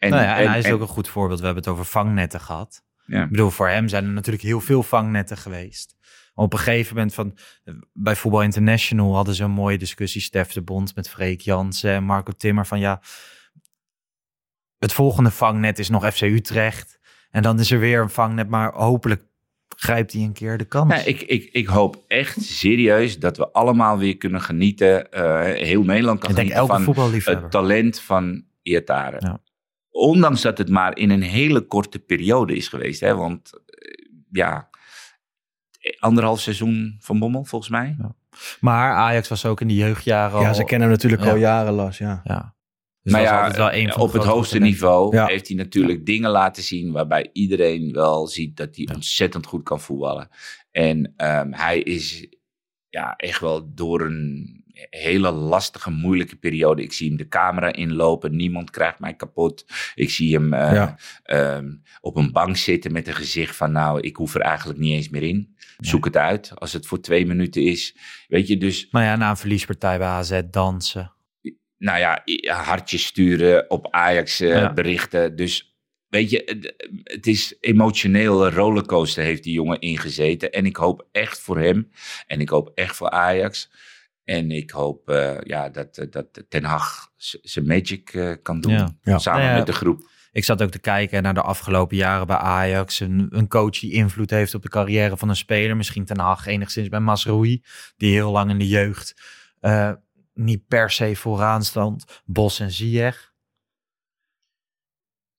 En, nou ja, en, en- hij is en- ook een goed voorbeeld. We hebben het over vangnetten gehad. Ja. Ik bedoel, voor hem zijn er natuurlijk heel veel vangnetten geweest. Maar op een gegeven moment van... Bij Voetbal International hadden ze een mooie discussie. Stef de Bond met Freek Jansen en Marco Timmer. Van ja, het volgende vangnet is nog FC Utrecht. En dan is er weer een vangnet. Maar hopelijk grijpt hij een keer de kans. Ja, ik, ik, ik hoop echt serieus dat we allemaal weer kunnen genieten. eh, heel Nederland kan Ik denk genieten elke van het talent van Iatare. Ja. Ondanks dat het maar in een hele korte periode is geweest. Hè? Want eh, ja, anderhalf seizoen van Bommel volgens mij. Maar Ajax was ook in de jeugdjaren Ja, al... ze kennen hem natuurlijk Ja. al jaren, Las. Ja. Ja. Dus maar ja, wel een van de op het hoogste niveau Ja. heeft hij natuurlijk dingen laten zien waarbij iedereen wel ziet dat hij ontzettend goed kan voetballen. En ehm, hij is ja, echt wel door een hele lastige, moeilijke periode. Ik zie hem de camera inlopen, niemand krijgt mij kapot. Ik zie hem eh, Ja. ehm, op een bank zitten met een gezicht van nou, ik hoef er eigenlijk niet eens meer in. Zoek het uit als het voor twee minuten is. Weet je, dus Maar ja, na een verliespartij bij AZ dansen. nou ja, hartjes sturen op Ajax eh, Ja. berichten. Dus weet je, het, het is emotioneel rollercoaster heeft die jongen ingezeten. En ik hoop echt voor hem. En ik hoop echt voor Ajax. En ik hoop eh, ja, dat, eh, dat Ten Hag zijn magic eh, kan doen. Ja. Ja. Samen Nou ja, met de groep. Ik zat ook te kijken naar de afgelopen jaren bij Ajax. Een, een coach die invloed heeft op de carrière van een speler. Misschien Ten Hag enigszins bij Masroei. Die heel lang in de jeugd eh, niet per se vooraan stond. Bos en Ziyech,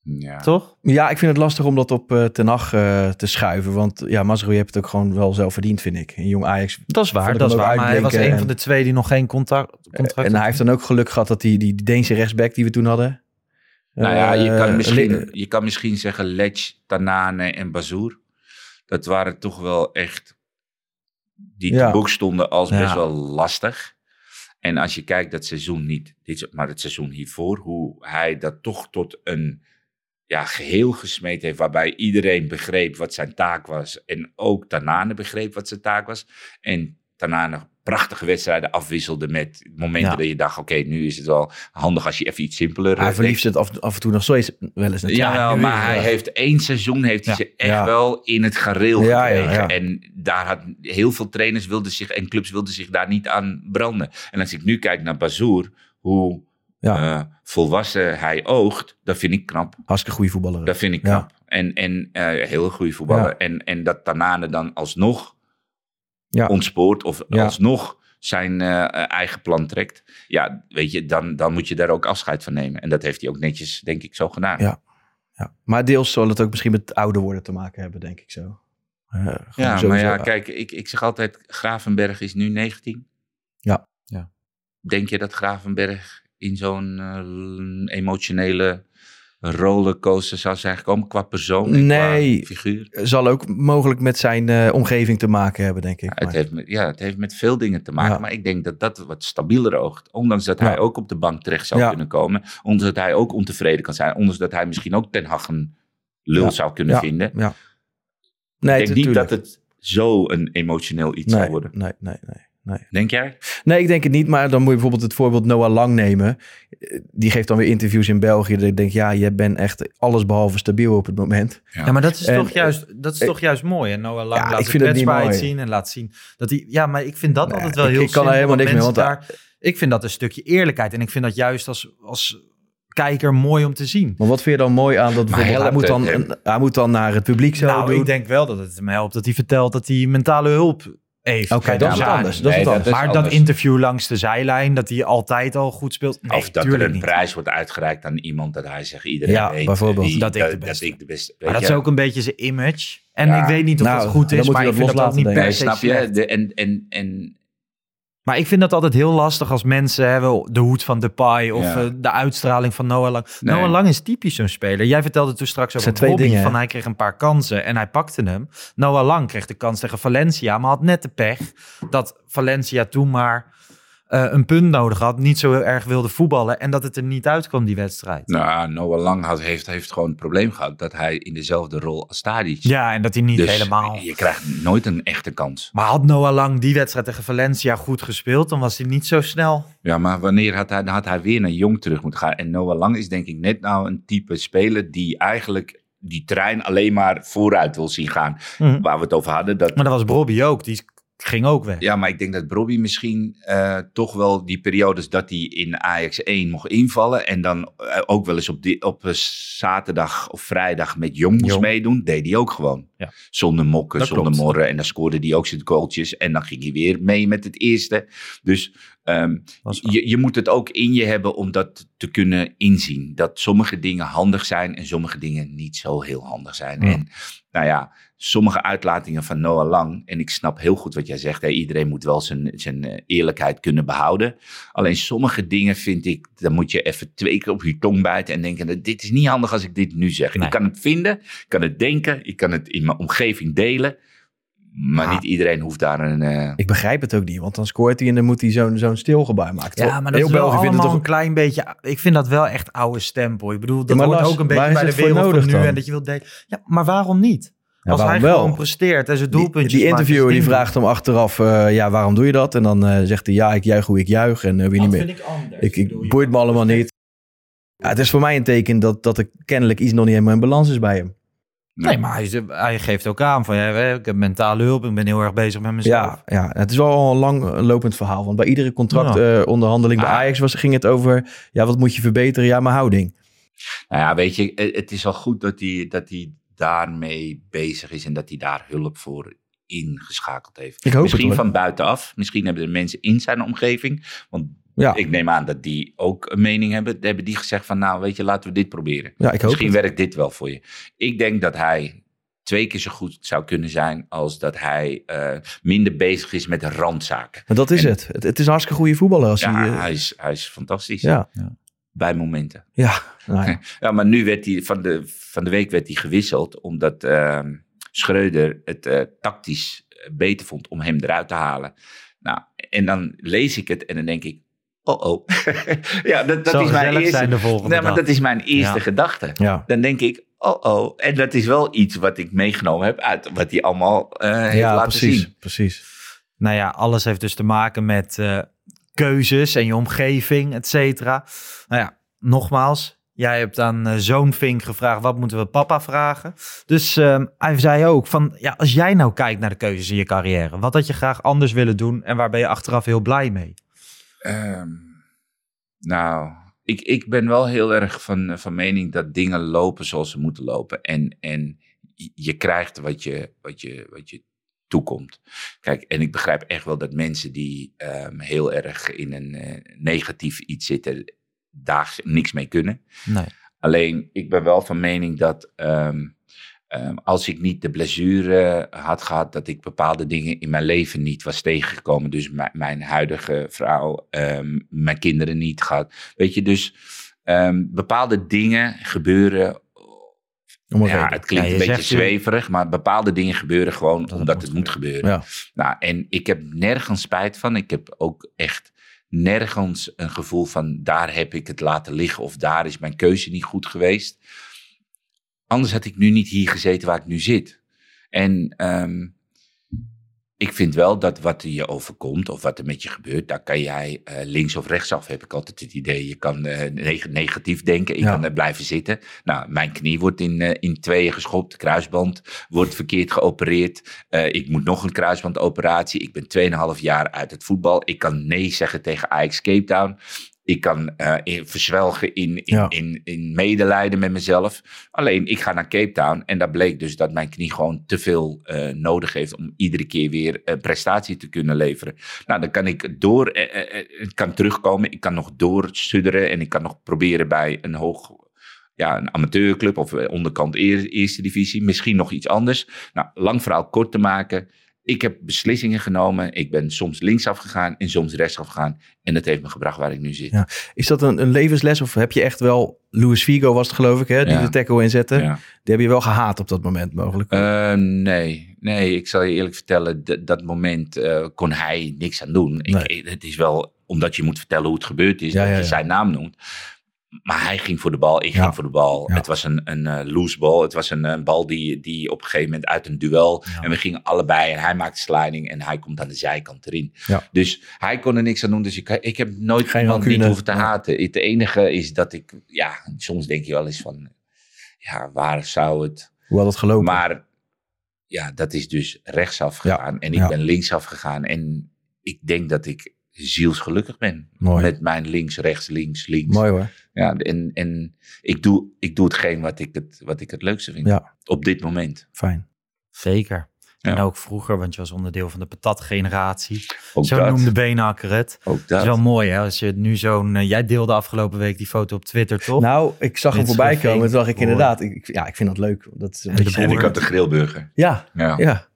Ja. toch? Ja, ik vind het lastig om dat op eh Ten Hag eh, te schuiven. Want ja, Mazraoui heeft het ook gewoon wel zelf verdiend, vind ik. Een jong Ajax. Dat is waar, dat is waar. Maar hij was uitblinken een en- van de twee die nog geen contact, contract En hij heeft dan ook geluk gehad dat die, die, Deense rechtsback die we toen hadden. Nou ja, je eh, kan, misschien, je kan misschien zeggen Lech, Tanane en Bazoer. Dat waren toch wel echt die Ja. te boek stonden als Ja. best wel lastig. En als je kijkt dat seizoen niet, dit, maar het seizoen hiervoor, hoe hij dat toch tot een ja, geheel gesmeed heeft, waarbij iedereen begreep wat zijn taak was. En ook Tanane begreep wat zijn taak was. En Tanane prachtige wedstrijden afwisselde met momenten Ja. dat je dacht, oké, nu is het wel handig als je even iets simpeler hij eh, verliefd het af, af en toe nog steeds wel eens ja, nu maar hij heeft één seizoen heeft hij ze echt Ja. wel in het gareel gekregen. En daar had heel veel trainers wilden zich en clubs wilden zich daar niet aan branden. En als ik nu kijk naar Bazoer, hoe Ja. eh, volwassen hij oogt, dat vind ik knap. Hartstikke goede voetballer. Dat vind ik Ja. knap. En, en eh, heel goede voetballer. Ja. En, en dat Tanane dan alsnog Ja. ontspoort of alsnog zijn eh, eigen plan trekt. Ja, weet je, dan, dan moet je daar ook afscheid van nemen. En dat heeft hij ook netjes, denk ik, zo gedaan. Ja. Ja. Maar deels zal het ook misschien met ouder worden te maken hebben, denk ik zo. Ja, maar ja, kijk, ik, ik zeg altijd, Gravenberg is nu 19. Ja. Ja. Denk je dat Gravenberg in zo'n eh, emotionele rollercoaster zou zijn gekomen qua persoon Nee. qua figuur? Zal ook mogelijk met zijn eh, omgeving te maken hebben, denk ik. Ja, het, heeft met, ja, het heeft met veel dingen te maken, Ja. maar ik denk dat dat wat stabieler oogt. Ondanks dat Ja. hij ook op de bank terecht zou kunnen komen, ondanks dat hij ook ontevreden kan zijn, ondanks dat hij misschien ook Ten Hag een lul zou kunnen vinden. Ja. Nee, ik denk niet dat het zo een emotioneel iets nee, zou worden. Nee, nee, nee. Denk jij? Nee, ik denk het niet. Maar dan moet je bijvoorbeeld het voorbeeld Noah Lang nemen. Eh, Die geeft dan weer interviews in België. Dat ik denk, ja, je bent echt alles behalve stabiel op het moment. Ja, maar dat is, En, toch, juist, dat is eh, toch juist mooi. En Noah Lang Ja, laat ik de vind het niet kwetsbaarheid zien en laat zien dat hij... Ja, maar ik vind dat Nee, altijd wel ik- heel ik kan er helemaal niks mee, want- daar, Ik vind dat een stukje eerlijkheid. En ik vind dat juist als, als kijker mooi om te zien. Maar wat vind je dan mooi aan dat bijvoorbeeld... Hij helpt moet, dan, een- hij moet dan naar het publiek zo nou, doen. ik denk wel dat het hem helpt dat hij vertelt dat hij mentale hulp heeft. Oké, dat is ja, anders. Dat is dat anders. is Maar dat interview langs de zijlijn, dat hij altijd al goed speelt. Nee, of dat er een niet. prijs wordt uitgereikt aan iemand dat hij zegt iedereen Ja, weet bijvoorbeeld. wie- Dat ik de dat, beste ik de beste. Maar dat is ook een beetje zijn image. En Ja. ik weet niet of Nou, dat goed is, maar hij ik dat vind dat niet per se snap je? en, en, en Maar ik vind dat altijd heel lastig als mensen hebben de hoed van Depay of Ja. eh, de uitstraling van Noah Lang. Nee. Noah Lang is typisch zo'n speler. Jij vertelde toen straks over twee dingen, van hij kreeg een paar kansen en hij pakte hem. Noah Lang kreeg de kans tegen Valencia, maar had net de pech dat Valencia toen maar eh, een punt nodig had, niet zo heel erg wilde voetballen en dat het er niet uitkwam die wedstrijd. nou, Noah Lang had, heeft, heeft gewoon het probleem gehad dat hij in dezelfde rol als Tadic. Ja, en dat hij niet dus helemaal... je krijgt nooit een echte kans. Maar had Noah Lang die wedstrijd tegen Valencia goed gespeeld, dan was hij niet zo snel. Ja, maar wanneer had hij, had hij weer naar Jong terug moeten gaan? En Noah Lang is denk ik net nou een type speler die eigenlijk die trein alleen maar vooruit wil zien gaan. Mhm. Waar we het over hadden. Dat, Maar dat was Bobby ook, die ging ook weg. Ja, maar ik denk dat Bobby misschien eh, toch wel die periodes dat hij in Ajax 1 mocht invallen. En dan eh, ook wel eens op, die, op zaterdag of vrijdag met Jong moest Jong. meedoen. Deed hij ook gewoon. Ja. Zonder mokken, Dat zonder klopt. morren. En dan scoorde hij ook zijn goaltjes. En dan ging hij weer mee met het eerste. Dus ehm, je, je moet het ook in je hebben om dat te kunnen inzien. Dat sommige dingen handig zijn en sommige dingen niet zo heel handig zijn. Ja. En nou ja, sommige uitlatingen van Noah Lang, en ik snap heel goed wat jij zegt, hè, iedereen moet wel zijn, zijn eh, eerlijkheid kunnen behouden. Alleen sommige dingen vind ik, dan moet je even twee keer op je tong bijten en denken, dat dit is niet handig als ik dit nu zeg. Nee. Ik kan het vinden, ik kan het denken, ik kan het in mijn omgeving delen, maar Ja. niet iedereen hoeft daar een... eh, Ik begrijp het ook niet, want dan scoort hij en dan moet hij zo'n zo'n stilgebaar maken. Ja, maar dat Heel is wel België vindt allemaal het een klein beetje... Ik vind dat wel echt oude stempel. Ik bedoel, dat maar hoort Lars, ook een beetje bij de wereld van nodig nu. dan? En dat je wilt delen. Ja, maar waarom niet? Ja, Als hij wel? gewoon presteert en zijn Die, doelpuntjes die maakt, interviewer die vraagt hem achteraf, eh, ja, waarom doe je dat? En dan eh, zegt hij, ja, ik juich hoe ik juich en eh, wie niet Dat meer. vind ik anders. Ik, boeit me allemaal niet. Ja, het is voor mij een teken dat, dat er kennelijk iets nog niet helemaal in balans is bij hem. Nee, maar hij, hij geeft ook aan van, ja, ik heb mentale hulp, ik ben heel erg bezig met mezelf. Ja, ja, het is wel al een lang lopend verhaal. Want bij iedere contractonderhandeling bij Ah. Ajax was, ging het over, ja, wat moet je verbeteren? Ja, mijn houding. Nou ja, weet je, het is al goed dat hij, dat hij daarmee bezig is en dat hij daar hulp voor ingeschakeld heeft. Ik hoop misschien van buitenaf, misschien hebben er mensen in zijn omgeving, want Ja, ik neem aan dat die ook een mening hebben. Hebben die gezegd van, nou weet je, laten we dit proberen. ja ik hoop misschien het. werkt dit wel voor je. Ik denk dat hij twee keer zo goed zou kunnen zijn als dat hij eh, minder bezig is met randzaken. Maar dat is En- het. het. Het is een hartstikke goede voetballer. Als Ja, hij, eh, hij, is, hij is fantastisch. ja, Bij momenten. ja, nou ja. Ja, maar nu werd hij van de, van de week werd hij gewisseld omdat ehm Schreuder het eh, tactisch eh, beter vond om hem eruit te halen. Nou, en dan lees ik het en dan denk ik, oh oh. ja, dat, dat is mijn eerste. zijn de volgende nee, maar dag. dat is mijn eerste Ja. gedachte. ja. Dan denk ik, oh oh. En dat is wel iets wat ik meegenomen heb uit wat hij allemaal eh, heeft ja laten precies, zien. precies. Nou ja, alles heeft dus te maken met keuzes en je omgeving, et cetera. Nou ja, nogmaals, jij hebt aan eh, zoon Vink gevraagd, wat moeten we papa vragen? Dus ehm, hij zei ook van, ja, als jij nou kijkt naar de keuzes in je carrière, wat had je graag anders willen doen en waar ben je achteraf heel blij mee? Ehm, nou, ik, ik ben wel heel erg van, van mening dat dingen lopen zoals ze moeten lopen. En, en je krijgt wat je, wat, je, wat je toekomt. Kijk, en ik begrijp echt wel dat mensen die ehm, heel erg in een eh, negatief iets zitten, daar niks mee kunnen. Nee. Alleen, ik ben wel van mening dat ehm, ehm, als ik niet de blessure had gehad, dat ik bepaalde dingen in mijn leven niet was tegengekomen. Dus mijn- mijn huidige vrouw, mijn kinderen niet gehad. Weet je, dus bepaalde dingen gebeuren. Ja, het klinkt Ja, een beetje zweverig, maar bepaalde dingen gebeuren gewoon omdat moet het moet gebeuren. Ja. Nou, en ik heb nergens spijt van. Ik heb ook echt nergens een gevoel van daar heb ik het laten liggen of daar is mijn keuze niet goed geweest. Anders had ik nu niet hier gezeten waar ik nu zit. En ehm, ik vind wel dat wat er je overkomt of wat er met je gebeurt, daar kan jij eh, links of rechtsaf, heb ik altijd het idee. Je kan eh, neg- negatief denken, je Ja. kan er blijven zitten. Nou, mijn knie wordt in, eh, in tweeën geschopt, de kruisband wordt verkeerd geopereerd. Ik moet nog een kruisbandoperatie. Ik ben 2,5 jaar uit het voetbal. Ik kan nee zeggen tegen Ajax Cape Town. Ik kan eh, in, verzwelgen in, in, Ja. in, in medelijden met mezelf. Alleen, ik ga naar Cape Town en daar bleek dus dat mijn knie gewoon te veel eh, nodig heeft om iedere keer weer een prestatie te kunnen leveren. Nou, dan kan ik door, eh, eh, eh, ik kan terugkomen, ik kan nog doorstudderen en ik kan nog proberen bij een hoog, ja, een amateurclub of eh, onderkant eer- eerste divisie, misschien nog iets anders. Nou, lang verhaal kort te maken. Ik heb beslissingen genomen. Ik ben soms linksaf gegaan en soms rechtsaf gegaan. En dat heeft me gebracht waar ik nu zit. Ja. Is dat een, een levensles of heb je echt wel... Luis Figo was het geloof ik, hè, die Ja. de tackle inzette. Ja. Die heb je wel gehaat op dat moment mogelijk. Eh, nee, nee, ik zal je eerlijk vertellen, dat moment eh, kon hij niks aan doen. Ik, Nee. ik- het is wel omdat je moet vertellen hoe het gebeurd is, dat je zijn naam noemt. Maar hij ging voor de bal, ik Ja. ging voor de bal. Ja. Het was een, een eh, loose bal. Het was een, eh, bal die, die op een gegeven moment uit een duel. Ja. En we gingen allebei en hij maakt sliding en hij komt aan de zijkant erin. Dus hij kon er niks aan doen. Dus ik, ik heb nooit Geen iemand niet hoeven te haten. Het enige is dat ik, ja, soms denk je wel eens van, ja, waar zou het... Hoe had het gelopen? Maar ja, dat is dus rechtsaf gegaan. En ik ben linksaf gegaan. En ik denk dat ik zielsgelukkig ben. Mooi. Met mijn links, rechts, links, links. Mooi hoor. Ja, en en ik, doe, ik doe hetgeen wat ik het, wat ik het leukste vind. Ja. Op dit moment. Fijn. Zeker. Ja. En ook vroeger, want je was onderdeel van de patatgeneratie. Ook Zo dat. noemde Beenhakker het. Ook Dat dat. is wel mooi hè, als je nu zo'n... eh, jij deelde afgelopen week die foto op Twitter, toch? Nou, ik zag hem voorbij komen. Toen dacht ik inderdaad, ik, ja, ik vind dat leuk. Dat is een En de beetje... en ik had de grillburger. Ja, Ja. ja.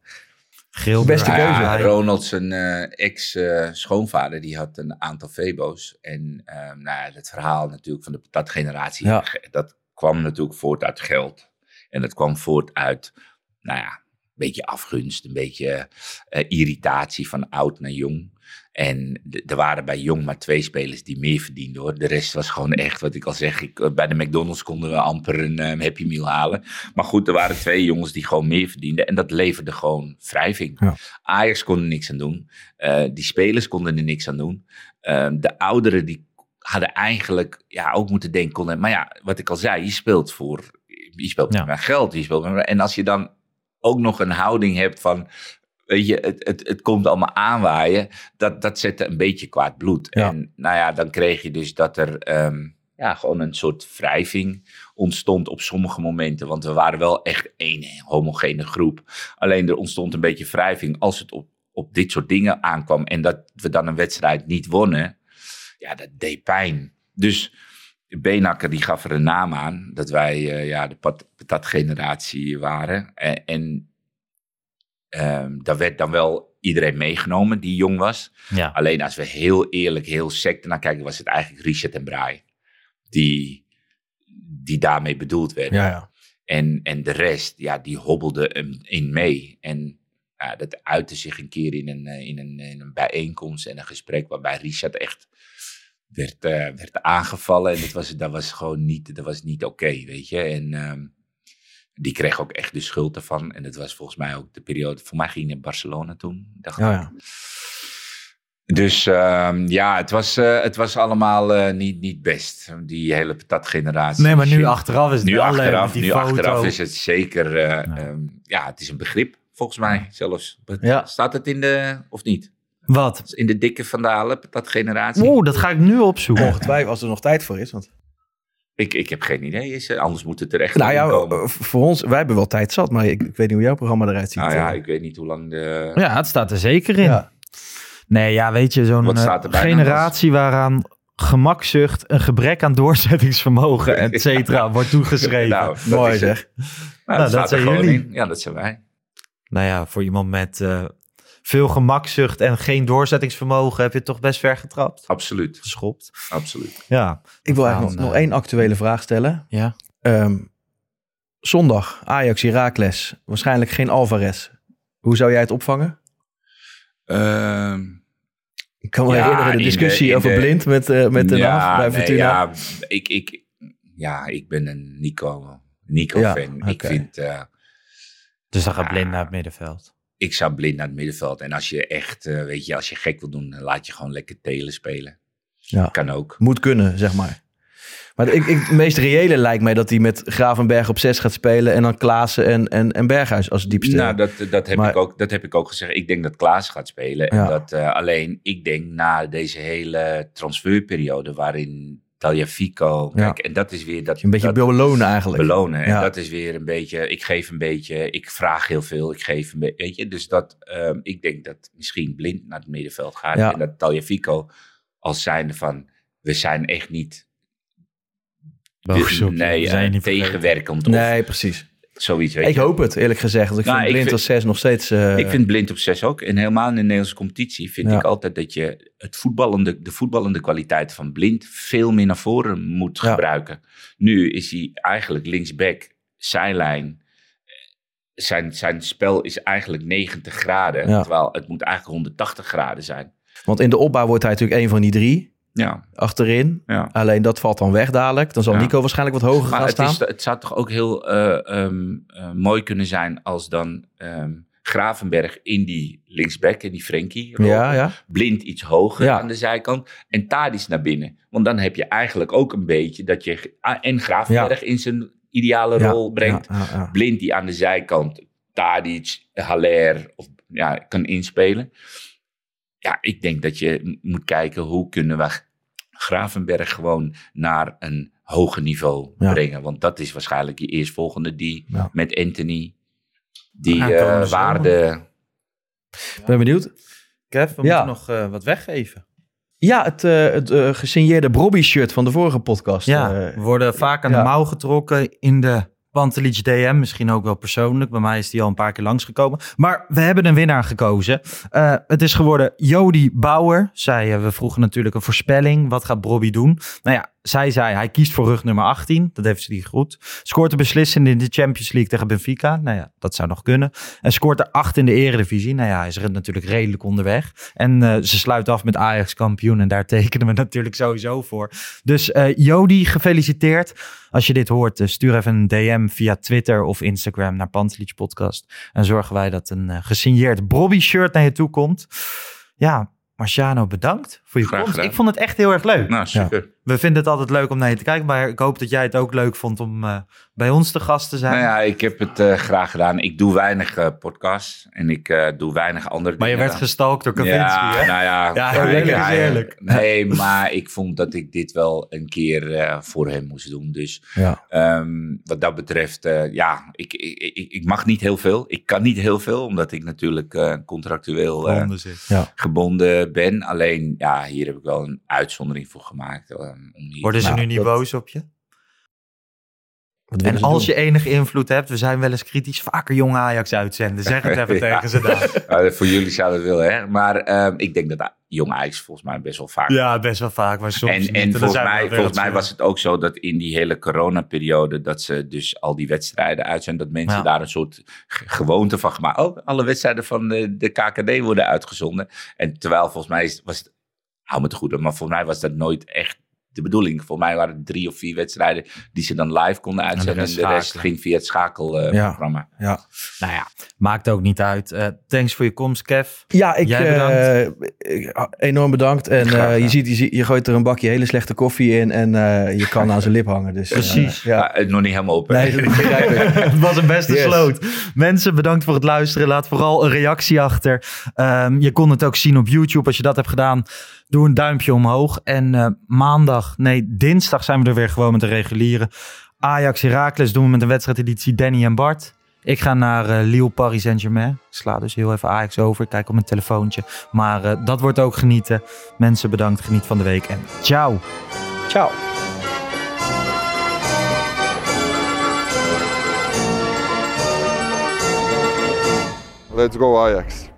Geel Beste keuze. Ja, Ronald, zijn eh, ex-schoonvader, die had een aantal Febo's. En ehm, nou ja, het verhaal natuurlijk van de patatgeneratie, Ja. ge- dat kwam natuurlijk voort uit geld. En dat kwam voort uit, nou ja, een beetje afgunst, een beetje eh, irritatie van oud naar jong. En er waren bij jong maar twee spelers die meer verdienden hoor. De rest was gewoon echt, wat ik al zeg, ik, eh, bij de McDonald's konden we amper een eh, Happy Meal halen. Maar goed, er waren twee jongens die gewoon meer verdienden. En dat leverde gewoon wrijving. Ja. Ajax kon er niks aan doen. Eh, die spelers konden er niks aan doen. Ehm, de ouderen die hadden eigenlijk ja, ook moeten denken. Konden, maar ja, wat ik al zei, je speelt voor je speelt Ja. met geld. Je speelt met, en als je dan ook nog een houding hebt van... Weet je, het, het, het komt allemaal aanwaaien. Dat, dat zette een beetje kwaad bloed. Ja. En nou ja, dan kreeg je dus dat er ehm, ja, gewoon een soort wrijving ontstond op sommige momenten. Want we waren wel echt één homogene groep. Alleen er ontstond een beetje wrijving als het op, op dit soort dingen aankwam. En dat we dan een wedstrijd niet wonnen. Ja, dat deed pijn. Dus Benakker die gaf er een naam aan. Dat wij eh, ja, de pat- patatgeneratie waren. En, en ehm, daar werd dan wel iedereen meegenomen die jong was. Ja. Alleen als we heel eerlijk, heel sec naar kijken, was het eigenlijk Richard en Braai. Die, die daarmee bedoeld werden. Ja, ja. En, en de rest, ja, die hobbelde in mee. En ja, dat uitte zich een keer in een, eh, in, een, in een bijeenkomst en een gesprek waarbij Richard echt werd, eh, werd aangevallen. En dat was, dat was gewoon niet, dat was niet oké, weet je. En ehm, die kreeg ook echt de schuld ervan. En dat was volgens mij ook de periode, voor mij ging hij naar Barcelona toen. Dacht Ja, ik. ja. Dus ehm, ja, het was, eh, het was allemaal eh, niet, niet best, die hele patatgeneratie. Nee, maar nu Shit. achteraf is het Nu wel leuk achteraf, nu foto. achteraf is het zeker, eh, ehm, ja, het is een begrip, volgens mij zelfs. Ja. Staat het in de, of niet? Wat? In de dikke vandalen, patatgeneratie? Oeh, dat ga ik nu opzoeken. Ongetwijfeld als er nog tijd voor is. Want... Ik, ik heb geen idee, is, er- anders moet het er echt Nou ja, komen. eh, voor ons, wij hebben wel tijd zat, maar ik, ik weet niet hoe jouw programma eruit ziet. Nou ja, eh. ik weet niet hoe lang de... Ja, het staat er zeker in. Ja. Nee, ja, weet je, zo'n eh, er generatie waaraan gemakzucht, een gebrek aan doorzettingsvermogen, et cetera, wordt toegeschreven. Nou, Nou, dat Mooi zeg. Nou, dat staat er zijn gewoon jullie. in. Ja, dat zijn wij. Nou ja, voor iemand met eh, veel gemakzucht en geen doorzettingsvermogen heb je het toch best ver getrapt. Absoluut, Geschopt. absoluut. Ja. Ik wil eigenlijk nog, nog eh, één actuele vraag stellen. Ja. Ehm, zondag, Ajax Heracles. Waarschijnlijk geen Alvarez. Hoe zou jij het opvangen? Ehm, Ik kan me Ja, herinneren de discussie over de- Blind met, eh met de ja, bij nee, Fortuna. ja, ik, ik, ja, ik ben een Nico, Nico Ja. Ik vind, eh, Dus dan gaat Ja. blind naar het middenveld. Ik zou blind naar het middenveld. En als je echt, eh, weet je, als je gek wil doen, laat je gewoon lekker telen spelen. Ja. Kan ook. Moet kunnen, zeg maar. Maar ik, ik, het meest reële lijkt mij dat hij met Gravenberg op 6 gaat spelen. En dan Klaassen en, en, en Berghuis als diepste. Nou, dat, dat, heb Maar- ik ook, dat heb ik ook gezegd. Ik denk dat Klaas gaat spelen. En Ja. dat, eh, alleen, ik denk na deze hele transferperiode waarin Tagliafico... Ja. Kijk, en dat is weer... Dat, een beetje dat, belonen eigenlijk. belonen. En Ja. dat is weer een beetje, ik geef een beetje, ik vraag heel veel, ik geef een beetje, weet je. Dus dat, ehm, ik denk dat misschien Blind naar het middenveld gaat. Ja. En dat Tagliafico als zijnde van, we zijn echt niet, Boos op je, nee, we zijn eh, niet tegenwerkend of Nee, precies. Zoiets, weet Ik je. hoop het, eerlijk gezegd. Want ik Nou, vind ik Blind vind- als 6 nog steeds... eh, Ik vind blind op 6 ook. En helemaal in de Nederlandse competitie vind Ja. ik altijd dat je het voetballende, de voetballende kwaliteit van blind veel meer naar voren moet Ja. gebruiken. Nu is hij eigenlijk linksback, zijlijn. Zijn, zijn spel is eigenlijk 90 graden. Ja. Terwijl het moet eigenlijk 180 graden zijn. Want in de opbouw wordt hij natuurlijk een van die drie Ja, achterin. ja. Alleen dat valt dan weg dadelijk. Dan zal Ja. Nico waarschijnlijk wat hoger Maar gaan het, staan. is, het zou toch ook heel eh, ehm, eh, mooi kunnen zijn als dan ehm, Gravenberg in die linksback, in die Frenkie. rol, ja, ja. blind iets hoger aan de zijkant en Tadis naar binnen. Want dan heb je eigenlijk ook een beetje dat je ah, en Gravenberg in zijn ideale rol brengt. Blind die aan de zijkant Tadic, Haller of, ja, kan inspelen. Ja, ik denk dat je moet kijken hoe kunnen we Gravenberg gewoon naar een hoger niveau Ja. brengen. Want dat is waarschijnlijk je eerstvolgende die Ja. met Anthony die eh, zomer. waarde... Ben benieuwd. Kev, we Ja. moeten nog eh, wat weggeven. Ja, het, eh, het gesigneerde Brobby-shirt van de vorige podcast. Ja, we worden vaak aan ja. de mouw getrokken in de Pantelic DM. Misschien ook wel persoonlijk. Bij mij is die al een paar keer langsgekomen. Maar we hebben een winnaar gekozen. Eh, het is geworden Jody Bauer. Zij, eh, we vroegen natuurlijk een voorspelling. Wat gaat Bobby doen? Nou ja, zij zei hij kiest voor rug nummer 18. Dat heeft ze die goed. Scoort de beslissende in de Champions League tegen Benfica. Nou ja, dat zou nog kunnen. En scoort er 8 in de eredivisie. Nou ja, hij is er natuurlijk redelijk onderweg. En eh, ze sluit af met Ajax kampioen. En daar tekenen we natuurlijk sowieso voor. Dus eh, Jody, gefeliciteerd. Als je dit hoort, eh, stuur even een DM via Twitter of Instagram naar Pantelich Podcast. En zorgen wij dat een gesigneerd Bobby shirt naar je toe komt. Ja, Marciano, bedankt voor je Graag komst. gedaan. Ik vond het echt heel erg leuk. Nou, super. We vinden het altijd leuk om naar je te kijken. Maar ik hoop dat jij het ook leuk vond om eh, bij ons te gast te zijn. Nou ja, ik heb het eh, graag gedaan. Ik doe weinig eh, podcasts en ik eh, doe weinig andere maar je dingen. werd gestalkt door Kavinsky, ja, hè? nou ja. Ja, eerlijk is ja, eerlijk. Nee, maar ik vond dat ik dit wel een keer eh, voor hem moest doen. Dus Ja. ehm, wat dat betreft, eh, ja, ik, ik, ik, ik mag niet heel veel. Ik kan niet heel veel, omdat ik natuurlijk eh, contractueel eh, Gebonden ben. Alleen, ja, hier heb ik wel een uitzondering voor gemaakt. Ehm, om Worden ze Nou, nu niet dat- boos op je? Wat En als doen? je enige invloed hebt, we zijn wel eens kritisch, vaker jong Ajax uitzenden. Zeg het even Ja. tegen ze dan. Ja, voor jullie zou dat willen, hè? Maar ehm, ik denk dat Jong Ajax volgens mij best wel vaak Ja, best wel vaak, maar soms en, niet. en dan volgens, mij, volgens mij was het ook zo dat in die hele coronaperiode... dat ze dus al die wedstrijden uit zijn... dat mensen Ja. daar een soort ge- gewoonte van gemaakt... oh, alle wedstrijden van de, de KKD worden uitgezonden. En terwijl volgens mij was het... hou me te goed, maar volgens mij was dat nooit echt de bedoeling. Volgens mij waren het drie of vier wedstrijden... die ze dan live konden uitzenden... en rest de rest ging via het schakelprogramma. Ja. Nou ja, maakt ook niet uit. Eh, thanks voor je komst, Kev. Ja, ik, Jij bedankt. eh, ik- enorm bedankt. En Graag eh, je ziet, je, ziet- je gooit er een bakje hele slechte koffie in en eh, je kan aan zijn lip hangen. Dus, eh, Precies. ja. Ja, het nog niet helemaal open. Nee, dat begrijp ik. Het was een beste Yes. sloot. Mensen, bedankt voor het luisteren. Laat vooral een reactie achter. Ehm, je kon het ook zien op YouTube. Als je dat hebt gedaan, doe een duimpje omhoog. En eh, maandag, nee, dinsdag zijn we er weer gewoon met de reguliere. Ajax Heracles doen we met een wedstrijdeditie Danny en Bart. Ik ga naar eh, Lille Paris Saint-Germain. Ik sla dus heel even Ajax over. Ik kijk op mijn telefoontje. Maar eh, dat wordt ook genieten. Mensen, bedankt. Geniet van de week. En ciao. Ciao. Let's go Ajax.